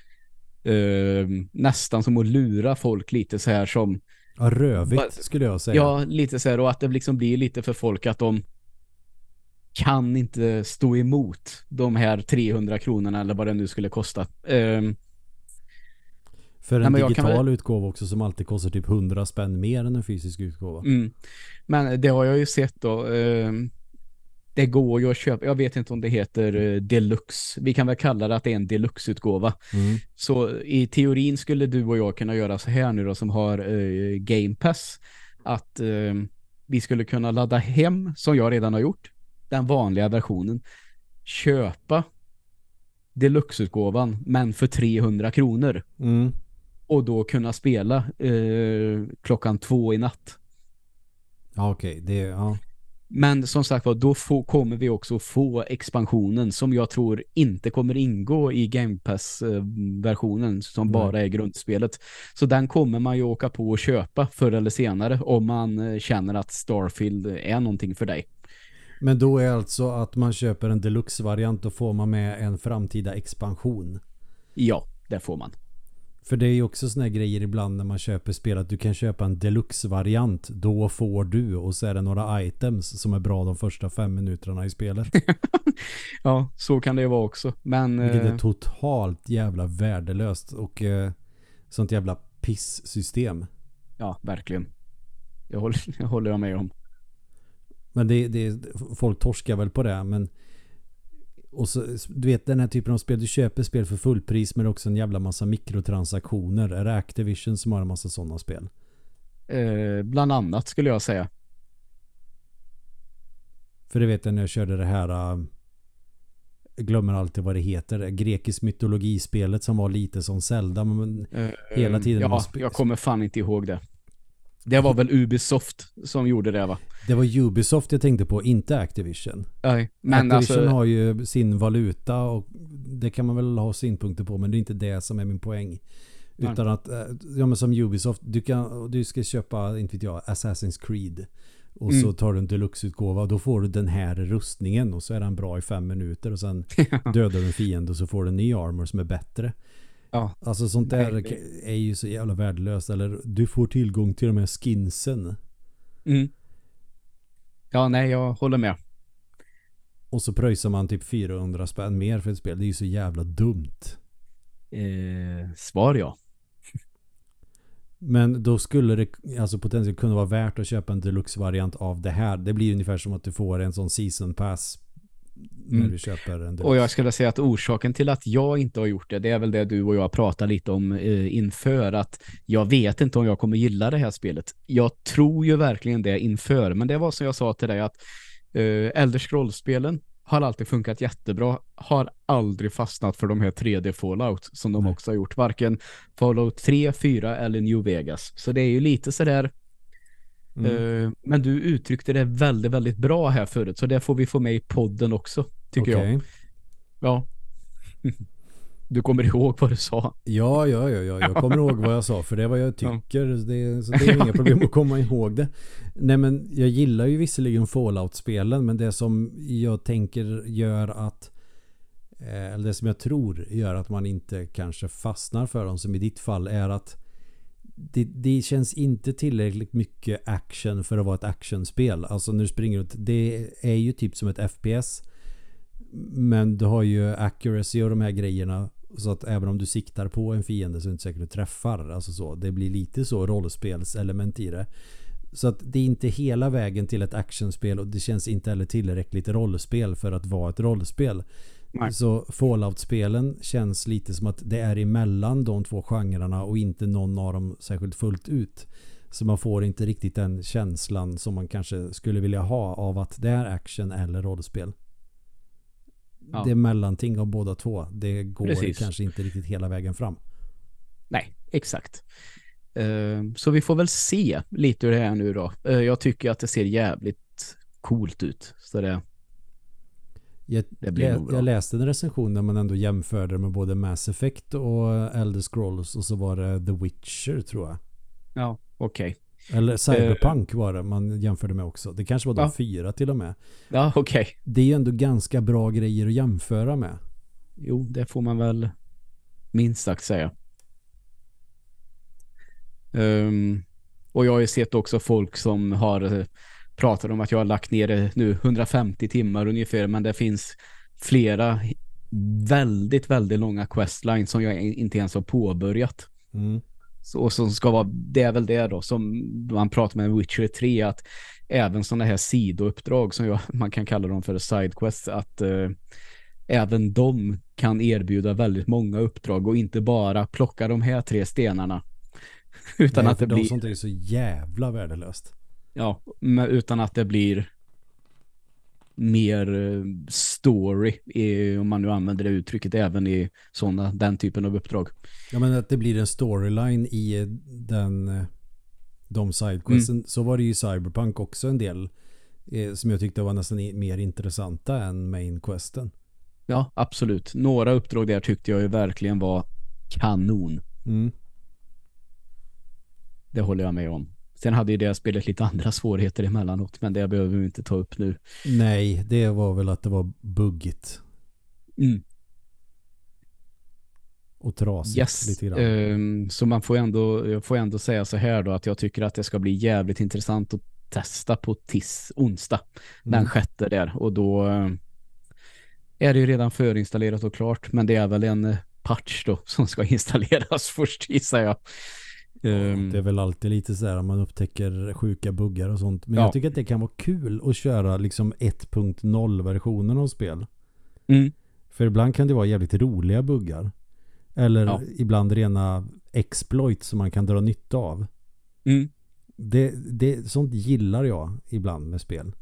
uh, nästan som att lura folk lite så här som Ja, rövigt skulle jag säga. Ja, lite så här och att det liksom blir lite för folk att de kan inte stå emot de här 300 kronorna eller vad det nu skulle kosta. Um, för en nej, digital väl... utgåva också som alltid kostar typ 100 spänn mer än en fysisk utgåva. Mm. Men det har jag ju sett då. Um, det går ju att köpa, jag vet inte om det heter uh, deluxe. Vi kan väl kalla det att det är en deluxe-utgåva. Mm. Så i teorin skulle du och jag kunna göra så här nu då som har uh, Game Pass. Att uh, vi skulle kunna ladda hem, som jag redan har gjort, den vanliga versionen. Köpa deluxe-utgåvan, men för 300 kronor. Mm. Och då kunna spela klockan två i natt. Ja, okej. Okay. Det, ja. Men som sagt var, då få, kommer vi också få expansionen som jag tror inte kommer ingå i Game Pass-versionen som mm. bara är grundspelet. Så den kommer man ju åka på och köpa förr eller senare om man eh, känner att Starfield är någonting för dig. Men då är alltså att man köper en deluxe-variant och får man med en framtida expansion? Ja, det får man. För det är ju också såna grejer ibland när man köper spel att du kan köpa en deluxe-variant. Då får du och så är det några items som är bra de första fem minuterna i spelet. ja, så kan det ju vara också. Men, Vilket är eh, totalt jävla värdelöst och eh, sånt jävla piss-system. Ja, verkligen. Jag håller, jag håller med om. Men det, det, folk torskar väl på det, men och så, du vet den här typen av spel, du köper spel för fullpris men också en jävla massa mikrotransaktioner. Är det Activision som har en massa sådana spel? Eh, bland annat skulle jag säga. För det vet jag när jag körde det här jag glömmer alltid vad det heter. Grekisk mytologispelet som var lite som Zelda men uh, hela tiden. Ja, jag kommer fan inte ihåg det. Det var väl Ubisoft som gjorde det va? Det var Ubisoft jag tänkte på, inte Activision. Nej, men Activision alltså... har ju sin valuta och det kan man väl ha synpunkter på men det är inte det som är min poäng. Utan Nej. att, eh, ja men som Ubisoft, du, kan, du ska köpa, inte vet jag, Assassin's Creed. Och mm. så tar du en deluxe-utgåva och då får du den här rustningen och så är den bra i fem minuter och sen dödar du en fiende och så får du en ny armor som är bättre. Ja. Alltså sånt där är ju så jävla värdelöst. Eller du får tillgång till de här skinsen. Mm. Ja, nej, jag håller med. Och så pröjsar man typ 400 spänn mer för ett spel. Det är ju så jävla dumt. Eh, svar ja. Men då skulle det alltså potentiellt kunna vara värt att köpa en deluxe-variant av det här. Det blir ungefär som att du får en sån season pass när mm. du köper en Och jag skulle säga att orsaken till att jag inte har gjort det, det är väl det du och jag pratar lite om eh, inför att jag vet inte om jag kommer gilla det här spelet. Jag tror ju verkligen det inför, men det var som jag sa till dig att eh, Elder Scrolls-spelen har alltid funkat jättebra. Har aldrig fastnat för de här 3D Fallout som de Nej. också har gjort. Varken Fallout 3, 4 eller New Vegas. Så det är ju lite sådär Mm. eh, men du uttryckte det väldigt, väldigt bra här förut. Så det får vi få med i podden också, tycker jag. Okej. Ja. Du kommer ihåg vad du sa. Ja, ja, ja, ja, jag kommer ihåg vad jag sa för det är vad jag tycker. Det, så det är inga problem att komma ihåg det. Nej men jag gillar ju visserligen Fallout-spelen men det som jag tänker gör att eh, eller det som jag tror gör att man inte kanske fastnar för dem som i ditt fall är att det, det känns inte tillräckligt mycket action för att vara ett actionspel. Alltså när du springer runt, det är ju typ som ett FPS. Men du har ju accuracy och de här grejerna. Så att även om du siktar på en fiende så är det inte säkert att du träffar. Alltså så. Det blir lite så rollspelselement i det. Så att det är inte hela vägen till ett actionspel och det känns inte heller tillräckligt rollspel för att vara ett rollspel. Nej. Så Fallout-spelen känns lite som att det är emellan de två genrerna och inte någon av dem särskilt fullt ut. Så man får inte riktigt den känslan som man kanske skulle vilja ha av att det är action eller rollspel. Ja. Det är mellanting av båda två. Det går Precis. kanske inte riktigt hela vägen fram. Nej, exakt. Eh, så vi får väl se lite hur det är nu då. Eh, jag tycker att det ser jävligt coolt ut. Så det, Jag, Det blir lä- jag läste en recension där man ändå jämförde med både Mass Effect och Elder Scrolls och så var det The Witcher tror jag. ja, okej. Eller Cyberpunk var det man jämförde med också. Det kanske var de Ja. fyra till och med. Ja, okej. Det är ju ändå ganska bra grejer att jämföra med. Jo, det får man väl minst sagt säga. Ehm, och jag har ju sett också folk som har pratat om att jag har lagt ner det nu 150 timmar ungefär, men det finns flera väldigt, väldigt långa questlines som jag inte ens har påbörjat. Mm. Så, och som ska vara, det är väl det då som man pratar med Witcher 3 att även sådana här sidouppdrag som jag, man kan kalla dem för sidequests att eh, även de kan erbjuda väldigt många uppdrag och inte bara plocka de här tre stenarna utan Nej, att det de blir sånt är så jävla värdelöst. Ja, utan att det blir mer eh, story i, om man nu använder det uttrycket även i sådana, den typen av uppdrag. Ja men att det blir en storyline i eh, den eh, de sidequesten. Mm. Så var det ju Cyberpunk också en del eh, som jag tyckte var nästan mer intressanta än mainquesten. Ja, absolut. Några uppdrag där tyckte jag ju verkligen var kanon. Mm. Det håller jag med om. Sen hade ju det spelet lite andra svårigheter emellanåt, men det behöver vi inte ta upp nu. Nej, det var väl att det var buggigt Mm. och trasigt Yes. lite grann. Ehm, så man får ändå, jag får ändå säga så här då att jag tycker att det ska bli jävligt intressant att testa på TIS onsdag. Den Mm. sjätte där. Och då eh, är det ju redan förinstallerat och klart. Men det är väl en eh, patch då som ska installeras först gissar jag. Ehm, Det är väl alltid lite så här man upptäcker sjuka buggar och sånt. Men Ja. jag tycker att det kan vara kul att köra liksom 1.0 versionen av spel. mm, För ibland kan det vara jävligt roliga buggar. Eller Ja. ibland rena exploit som man kan dra nytta av. mm, Det, det, sånt gillar jag ibland med spel.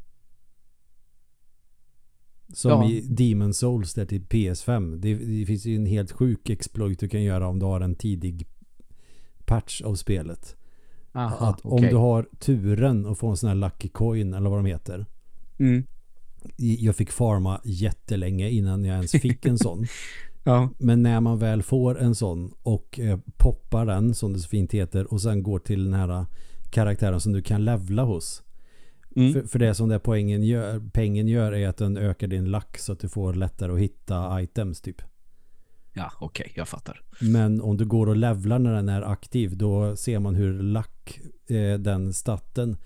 Som Ja. i Demon Souls där till PS5. Det, det finns ju en helt sjuk exploit du kan göra om du har en tidig patch av spelet. aha, att om okej. du har turen att få en sån här lucky coin eller vad de heter. mm, Jag fick farma jättelänge innan jag ens fick en sån. ja, Men när man väl får en sån och eh, poppar den som det så fint heter och sen går till den här karaktären som du kan levla hos. mm, För, för det som det poängen gör, pengen gör är att den ökar din lack så att du får lättare att hitta items typ. Ja okej, jag fattar. Men om du går och levlar när den är aktiv då ser man hur lack, eh, den statten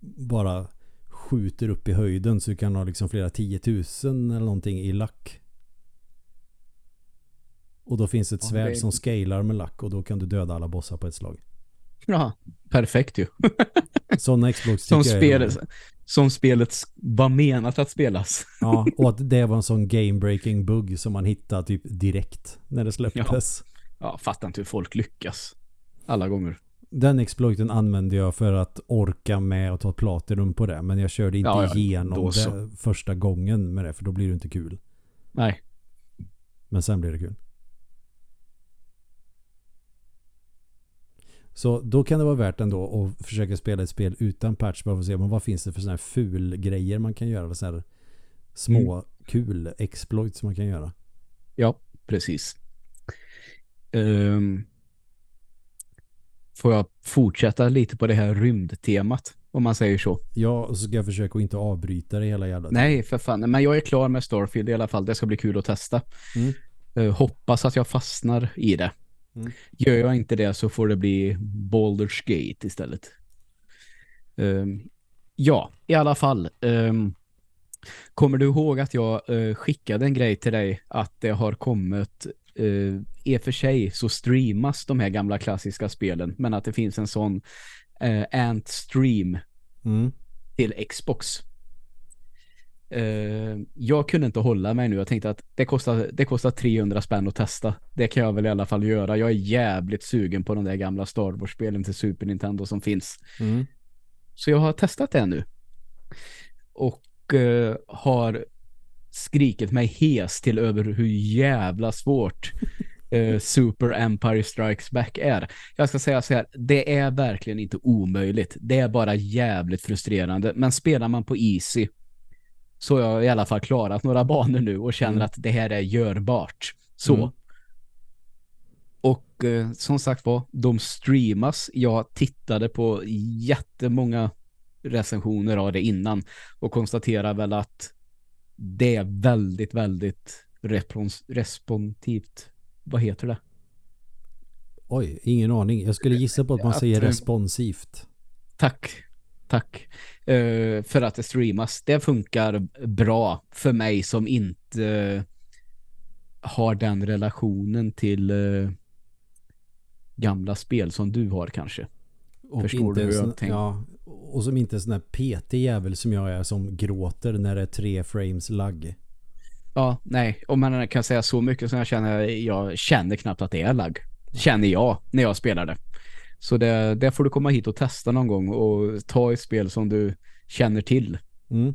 bara skjuter upp i höjden så du kan ha liksom flera tiotusen eller någonting i lack. Och då finns ett svärd som scalar med lack och då kan du döda alla bossar på ett slag. Ja, perfekt ju. Sådana exploits Som, tycker som spelet var menat att spelas. Ja, och att det var en sån game-breaking bugg som man hittade typ direkt när det släpptes. Ja, fattar inte hur folk lyckas. Alla gånger. den exploiten använde jag för att orka med och ta platinum på det. Men jag körde inte Ja, ja, igenom det första gången med det. För då blir det inte kul. Nej. Men sen blir det kul. Så då kan det vara värt ändå att försöka spela ett spel utan patch bara för att se vad finns det för sådana här ful grejer man kan göra. Så här små Mm. kul exploits man kan göra. Ja, precis. Ehm, får jag fortsätta lite på det här rymdtemat, om man säger så? Ja, och så ska jag försöka att inte avbryta det hela jävla. Nej, för fan. Men jag är klar med Starfield i alla fall. Det ska bli kul att testa. Mm. Eh, hoppas att jag fastnar i det. Mm. Gör jag inte det så får det bli Baldur's Gate istället. Ehm, ja, i alla fall. Ehm, kommer du ihåg att jag eh, skickade en grej till dig att det har kommit uh, i och för sig så streamas de här gamla klassiska spelen men att det finns en sån uh, Ant Stream Mm. till Xbox. Eh, jag kunde inte hålla mig nu. Jag tänkte att det kostar, det kostar 300 spänn att testa. Det kan jag väl i alla fall göra. Jag är jävligt sugen på de där gamla Star Wars-spelen till Super Nintendo som finns. Mm. Så jag har testat det nu. Och eh, har skrikit mig hes till över hur jävla svårt eh, Super Empire Strikes Back är. Jag ska säga så här, det är verkligen inte omöjligt. Det är bara jävligt frustrerande. Men spelar man på easy så har jag i alla fall klarat några banor nu och känner Mm. att det här är görbart. Så. Mm. Och eh, som sagt var, de streamas. Jag tittade på jättemånga recensioner av det innan och konstaterar väl att det är väldigt, väldigt respons responsivt. Vad heter det? Oj, ingen aning. Jag skulle gissa på att man Att, säger responsivt. Tack. Tack. Eh, för att det streamas. Det funkar bra för mig som inte eh, har den relationen till eh, gamla spel som du har kanske. Och Förstår inte du hur jag tänker? ja, Och som inte är sån här petig jävel som jag är som gråter när det är tre frames lagg. Ja, nej. Om man kan säga så mycket som jag känner, jag känner knappt att det är lag. Känner jag när jag spelar det. Så det, det får du komma hit och testa någon gång och ta ett spel som du känner till. Mm.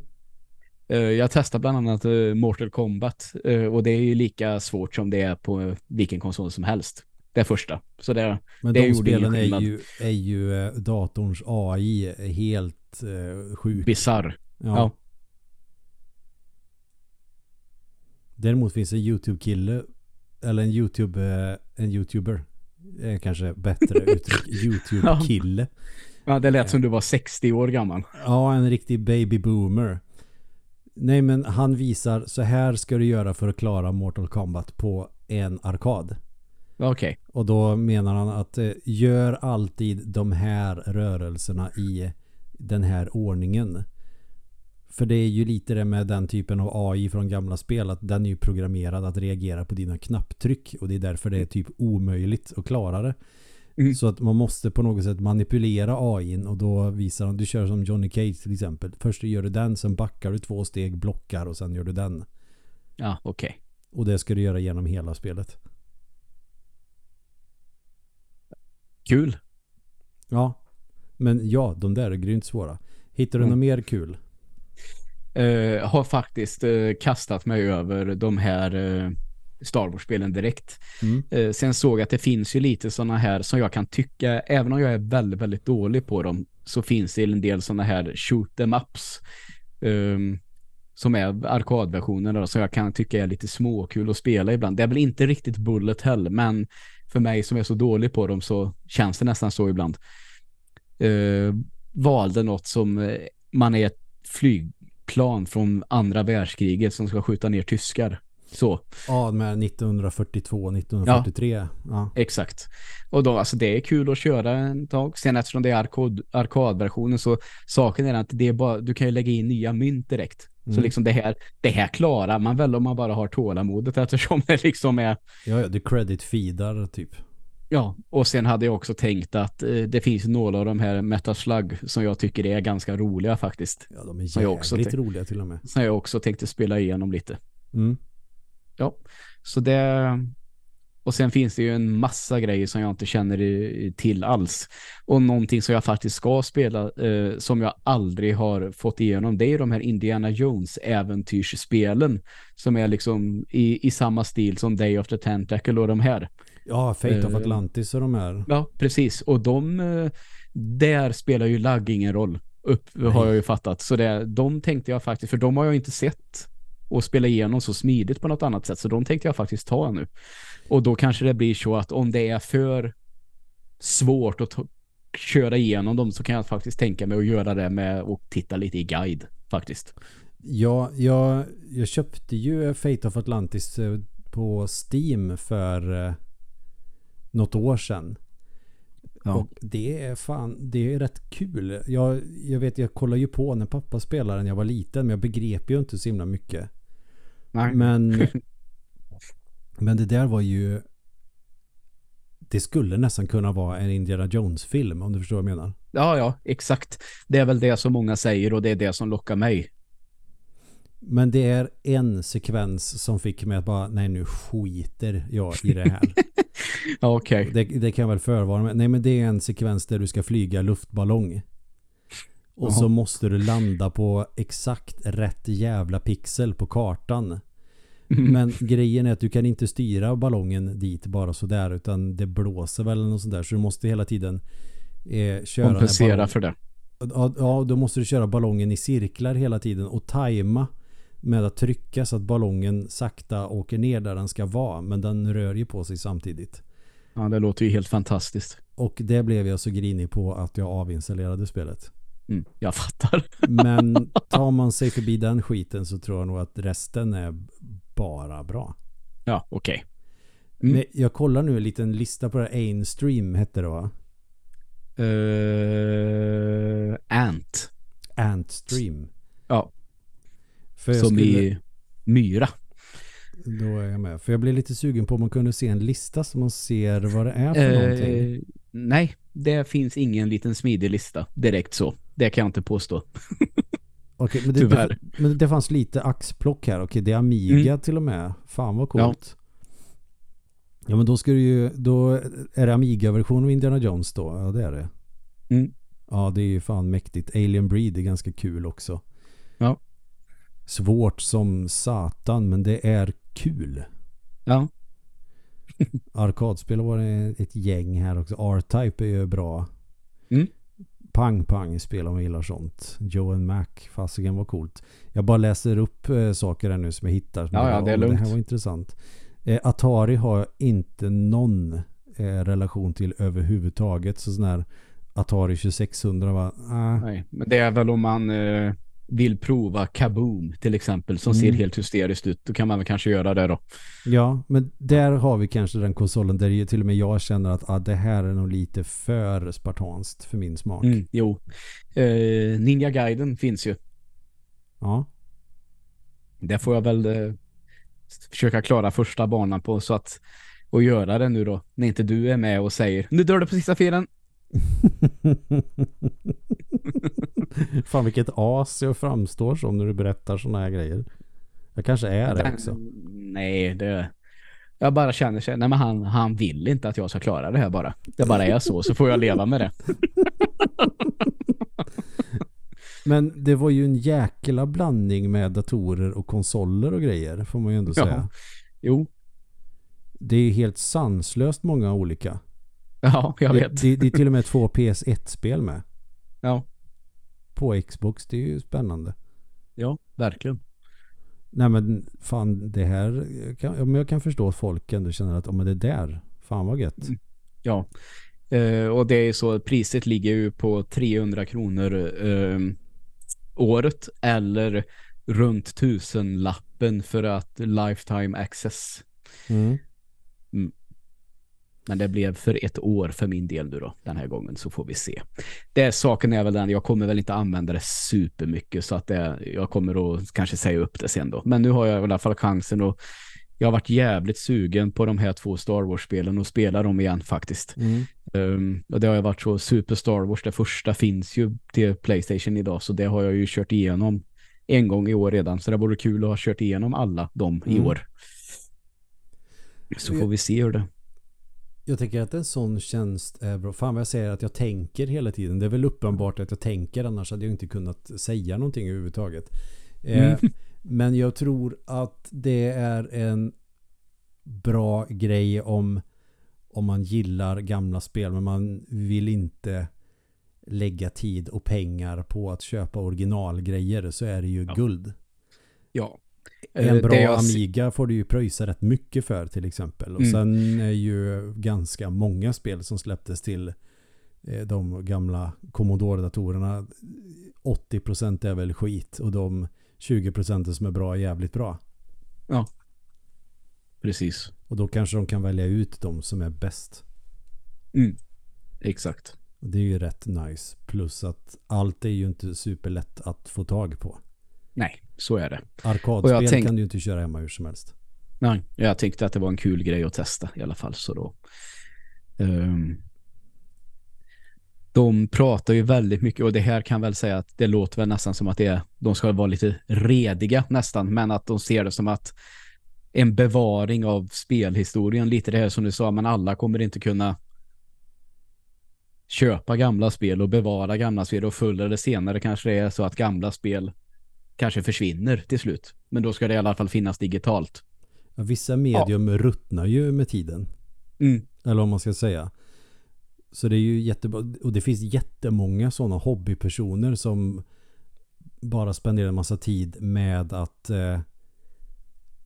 Eh, Jag testar bland annat eh, Mortal Kombat eh, och det är ju lika svårt som det är på vilken konsol som helst. Det första. Så det, Men Det de spelen är ju, är ju datorns AI helt eh, sjuk. bizarr. Ja. Ja. Däremot finns en YouTube-kille eller en YouTube en YouTuber är kanske bättre uttryck. YouTube-kille. Ja, det lät som du var 60 år gammal. Ja, en riktig baby boomer. Nej, men han visar så här ska du göra för att klara Mortal Kombat på en arkad. Okej. Och då menar han att eh, gör alltid de här rörelserna i den här ordningen. För det är ju lite det med den typen av AI från gamla spel att den är ju programmerad att reagera på dina knapptryck och det är därför det är typ omöjligt att klara det. Mm. Så att man måste på något sätt manipulera AI och då visar han, du kör som Johnny Cage till exempel. Först gör du den, sen backar du två steg, blockar och sen gör du den. Ja, okej. Och det ska du göra genom hela spelet. Kul. Ja. Men ja, de där är grymt svåra. Hittar du Mm. något mer kul? Eh, har faktiskt eh, kastat mig över de här eh, Star Wars-spelen direkt. Mm. Eh, sen såg jag att det finns ju lite sådana här som jag kan tycka, även om jag är väldigt, väldigt dålig på dem, så finns det en del sådana här shoot em ups ehm, som är arkadversioner då, som jag kan tycka är lite småkul att spela ibland. Det är väl inte riktigt bullet hell, men för mig som är så dålig på dem så känns det nästan så ibland. Eh, valde något som eh, man är ett flygplan från andra världskriget som ska skjuta ner tyskar. Så. Ja, med 1942, 1943. Ja. Exakt. Och då, alltså det är kul att köra en tag. Sen eftersom det är arkad, arkadversionen så saken är att det är bara, du kan ju lägga in nya mynt direkt. Så Mm. liksom det här, det här klarar man väl om man bara har tålamodet eftersom det liksom är, Ja, ja, du credit feedar typ. Ja. Och sen hade jag också tänkt att eh, det finns några av de här Metaslug som jag tycker är ganska roliga faktiskt. Ja, de är Som jag också jävligt roliga till och med. Som jag också tänkte spela igenom lite. Mm. Ja, så det Och sen finns det ju en massa grejer som jag inte känner till alls. Och någonting som jag faktiskt ska spela eh, som jag aldrig har fått igenom det är de här Indiana Jones äventyrsspelen som är liksom i, i samma stil som Day of the Tentacle och de här. Ja, Fate of Atlantis och de här. Ja, precis. Och de uh, där spelar ju lagg ingen roll upp Nej. har jag ju fattat. Så det, de tänkte jag faktiskt, för de har jag inte sett och spela igenom så smidigt på något annat sätt. Så de tänkte jag faktiskt ta nu. Och då kanske det blir så att om det är för svårt att köra igenom dem så kan jag faktiskt tänka mig att göra det med att titta lite i guide faktiskt. Ja, jag, jag köpte ju Fate of Atlantis eh, på Steam för eh, något år sedan. Ja. Och det är fan, det är rätt kul. Jag, jag vet, jag kollade ju på när pappa spelade när jag var liten, men jag begrep ju inte så himla mycket. Nej. Men, men det där var ju det skulle nästan kunna vara en Indiana Jones-film om du förstår vad jag menar. Ja, ja, exakt. Det är väl det som många säger och det är det som lockar mig. Men det är en sekvens som fick mig att bara, nej nu skiter jag i det här. Okej. Okay. Det, det, kan jag väl förvara med. Nej men det är en sekvens där du ska flyga luftballong. Och Aha. så måste du landa på exakt rätt jävla pixel på kartan. Mm. Men grejen är att du kan inte styra ballongen dit bara sådär utan det blåser väl eller något sånt där så du måste hela tiden eh, köra kompensera för det. Ja, ja, då måste du köra ballongen i cirklar hela tiden och tajma med att trycka så att ballongen sakta åker ner där den ska vara men den rör ju på sig samtidigt. Ja, det låter ju helt fantastiskt. Och det blev jag så grinig på att jag avinstallerade spelet. Mm, jag fattar. Men tar man sig förbi den skiten så tror jag nog att resten är bara bra. Ja, okej. Okay. Mm. Jag kollar nu en liten lista på det. Ainstream hette det va? Uh, Ant. Antstream. Ja. För Som skulle... i myra. Då är jag med. För jag blir lite sugen på om man kunde se en lista så man ser vad det är för uh, någonting. Nej, det finns ingen liten smidig lista direkt så. Det kan jag inte påstå. Okej, men, det, det, men det fanns lite axplock här. Okej, det är Amiga mm. till och med. Fan vad coolt. Ja. ja, men då ska du ju... Då är det Amiga-version av Indiana Jones då? Ja, det är det. Mm. Ja, det är ju fan mäktigt. Alien Breed är ganska kul också. Svårt som satan, men det är kul. Ja. Arkadspel var det ett gäng här också. R-Type är ju bra. Mm. Pang-pang spel om man gillar sånt. Joe and Mac, fasiken var coolt. Jag bara läser upp äh, saker här nu som jag hittar. Som ja, jag, ja, det är lugnt. Det här var intressant. Eh, Atari har inte någon eh, relation till överhuvudtaget. Så sån här Atari 2600 var... Ah. Nej, men det är väl om man eh, vill prova Kaboom till exempel som mm. ser helt hysteriskt ut. Då kan man väl kanske göra det då. Ja, men där har vi kanske den konsolen där ju till och med jag känner att ah, det här är nog lite för spartanskt för min smak. Mm, jo. Eh, Ninja Gaiden finns ju. Ja. Det får jag väl eh, försöka klara första banan på så att och göra det nu då när inte du är med och säger nu dör du på sista filen. Fan vilket as jag framstår som när du berättar sådana här grejer. Jag kanske är det också. Nej, det... Jag bara känner sig, nej men han, han vill inte att jag ska klara det här bara. Det bara är så, så får jag leva med det. Men det var ju en jäkla blandning med datorer och konsoler och grejer, får man ju ändå säga. Ja. Jo. Det är helt sanslöst många olika. Ja, jag vet. Det, det, det är till och med två PS1-spel med. Ja. På Xbox, det är ju spännande. Ja, verkligen. Nej men fan det här kan, jag kan förstå att folk ändå känner att om det är där, fan vad gött. Mm. Ja, eh, och det är så priset ligger ju på 300 kronor eh, året eller runt tusenlappen för att lifetime access. Mm. Mm. Men det blev för ett år för min del nu då, den här gången, så får vi se. Det saken är väl den, jag kommer väl inte använda det supermycket så att det, jag kommer att kanske säga upp det sen då. Men nu har jag i alla fall chansen och jag har varit jävligt sugen på de här två Star Wars-spelen och spela dem igen faktiskt. Mm. Um, och det har ju varit så Super Star Wars, det första finns ju till Playstation idag så det har jag ju kört igenom en gång i år redan. Så det vore kul att ha kört igenom alla dem i mm. år. Så får vi se hur det Jag tycker att en sån tjänst är bra. Fan vad jag säger att jag tänker hela tiden. Det är väl uppenbart att jag tänker annars hade jag inte kunnat säga någonting överhuvudtaget. Eh, Mm. men jag tror att det är en bra grej om, om man gillar gamla spel men man vill inte lägga tid och pengar på att köpa originalgrejer så är det ju Ja. guld. Ja. En Eh, bra det jag- Amiga får du ju pröjsa rätt mycket för till exempel. Och Mm. sen är ju ganska många spel som släpptes till eh, de gamla Commodore-datorerna. 80% är väl skit och de 20% som är bra är jävligt bra. Precis. Och då kanske de kan välja ut de som är bäst. Mm. Exakt. Det är ju rätt nice. Plus att allt är ju inte superlätt att få tag på. Nej, så är det. Arkadspel tänk- kan du inte köra hemma hur som helst. Nej, jag tyckte att det var en kul grej att testa i alla fall. Så då. Ehm, de pratar ju väldigt mycket och det här kan väl säga att det låter väl nästan som att det är, de ska vara lite rediga nästan, men att de ser det som att en bevaring av spelhistorien, lite det här som du sa, men alla kommer inte kunna köpa gamla spel och bevara gamla spel och förr eller senare kanske det är så att gamla spel kanske försvinner till slut. Men då ska det i alla fall finnas digitalt. Ja, vissa medium ruttnar ju med tiden. Mm. Eller vad man ska säga. Så det är ju jättebra. Och det finns jättemånga sådana hobbypersoner som bara spenderar en massa tid med att eh,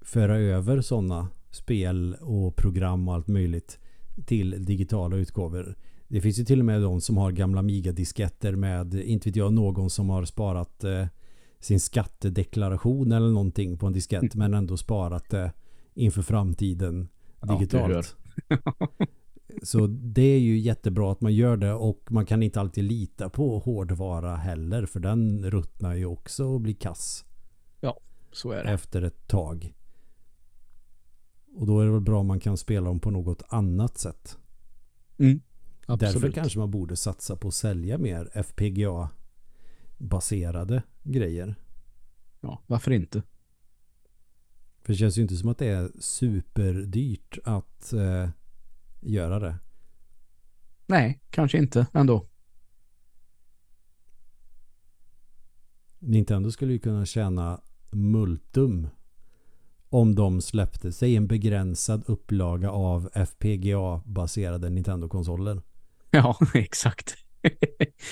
föra över sådana spel och program och allt möjligt till digitala utgåvor. Det finns ju till och med de som har gamla Amiga-disketter med, inte vet jag, någon som har sparat eh, sin skattedeklaration eller någonting på en diskett men ändå sparat det inför framtiden Ja, du hör. digitalt. Så det är ju jättebra att man gör det och man kan inte alltid lita på hårdvara heller för den ruttnar ju också och blir kass Så är det. efter ett tag. Och då är det väl bra om man kan spela dem på något annat sätt. Mm. Därför kanske man borde satsa på att sälja mer FPGA baserade grejer. Ja, varför inte? För det känns ju inte som att det är superdyrt att eh, göra det. Nej, kanske inte ändå. Nintendo skulle ju kunna tjäna multum om de släppte sig en begränsad upplaga av FPGA-baserade Nintendo-konsoler. Ja, exakt.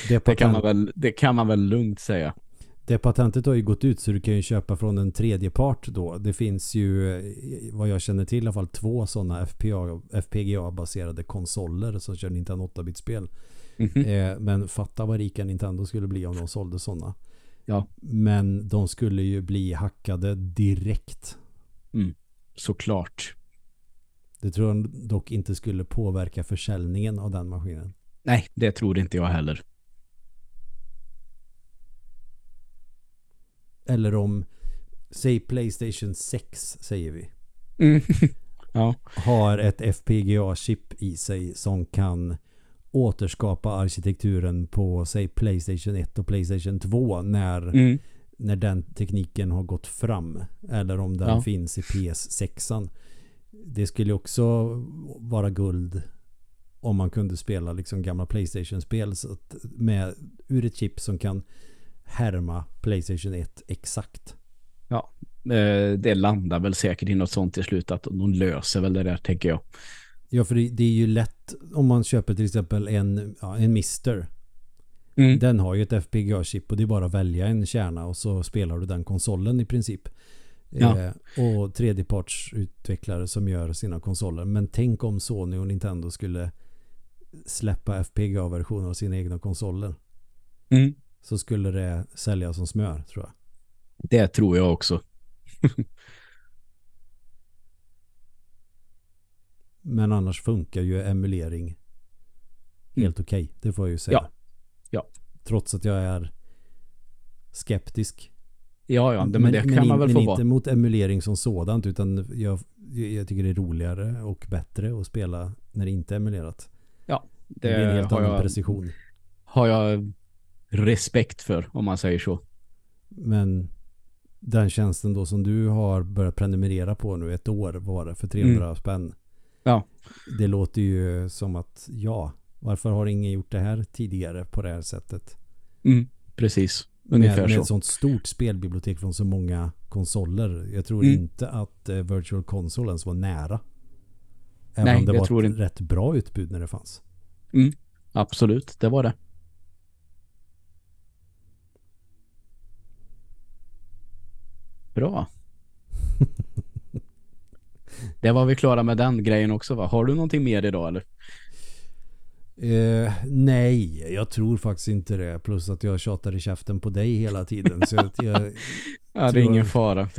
Det, Det kan, man väl, det kan man väl lugnt säga. det patentet har ju gått ut så du kan ju köpa från en tredje part då. Det finns ju eh, vad jag känner till i alla fall två sådana FPGA, FPGA-baserade konsoler som kör Nintendo 8-bit-spel. Mhm. Eh, men fatta vad rika Nintendo skulle bli om de sålde sådana. Ja. Men de skulle ju bli hackade direkt. Såklart. Det tror jag dock inte skulle påverka försäljningen av den maskinen. Nej, det tror inte jag heller. Eller om, säg Playstation 6 säger vi. Mm. ja, Har ett FPGA-chip i sig som kan återskapa arkitekturen på säg Playstation 1 och Playstation 2 när, mm. när den tekniken har gått fram. Eller om den Ja. finns i PS6. Det skulle också vara guld om man kunde spela liksom gamla Playstation-spel så att med, ur ett chip som kan härma Playstation 1 exakt. Eh, det landar väl säkert i något sånt till slut att de löser väl det där, tänker jag. Ja, för det, det är ju lätt om man köper till exempel en, ja, en Mister. Mm. Den har ju ett FPGA-chip och det är bara att välja en kärna och så spelar du den konsolen i princip. Ja. Eh, och tredjepartsutvecklare som gör sina konsoler. Men tänk om Sony och Nintendo skulle släppa FPGA-versioner av sina egna konsoler. Mm. Så skulle det sälja som smör tror jag. Det tror jag också. Men annars funkar ju emulering helt okej. Det får jag ju säga. Ja. Ja. Trots att jag är skeptisk. Ja, ja, det, men, det kan men, man väl men få inte vara. mot emulering som sådant utan jag, jag tycker det är roligare och bättre att spela när det inte är emulerat. Det, blir en helt har annan jag, precision. har jag respekt för, om man säger så. Men den tjänsten då som du har börjat prenumerera på nu ett år var det för 300 Mm. spänn. Ja. Det låter ju som att ja, varför har ingen gjort det här tidigare på det här sättet? Mm, precis. Ungefär med, med så. ett sånt stort spelbibliotek från så många konsoler. Jag tror Mm. inte att eh, Virtual Console ens var nära. Även Nej, om det var ett inte. rätt bra utbud när det fanns. Absolut, det var det. Bra. Det var vi klara med den grejen också va? Har du någonting mer idag eller? Eh, nej, jag tror faktiskt inte det. Plus att jag tjatar i käften på dig hela tiden. så jag, jag Ja, det är Tror ingen jag- fara.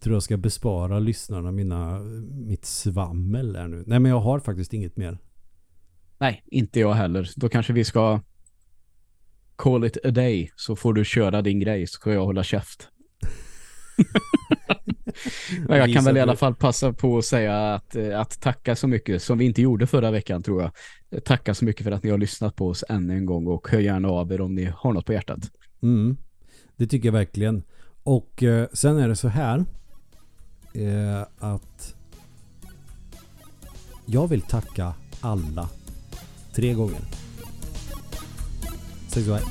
tror jag ska bespara lyssnarna mina, mitt svammel här nu. Nej, men jag har faktiskt inget mer. Nej, inte jag heller. Då kanske vi ska call it a day så får du köra din grej så ska jag hålla käft. Men jag kan väl i alla fall passa på att säga att, eh, att tacka så mycket som vi inte gjorde förra veckan tror jag. Tacka så mycket för att ni har lyssnat på oss än en gång och hör gärna av er om ni har något på hjärtat. Mm, det tycker jag verkligen. Och eh, sen är det så här eh, att jag vill tacka alla tre gånger. Säg så här.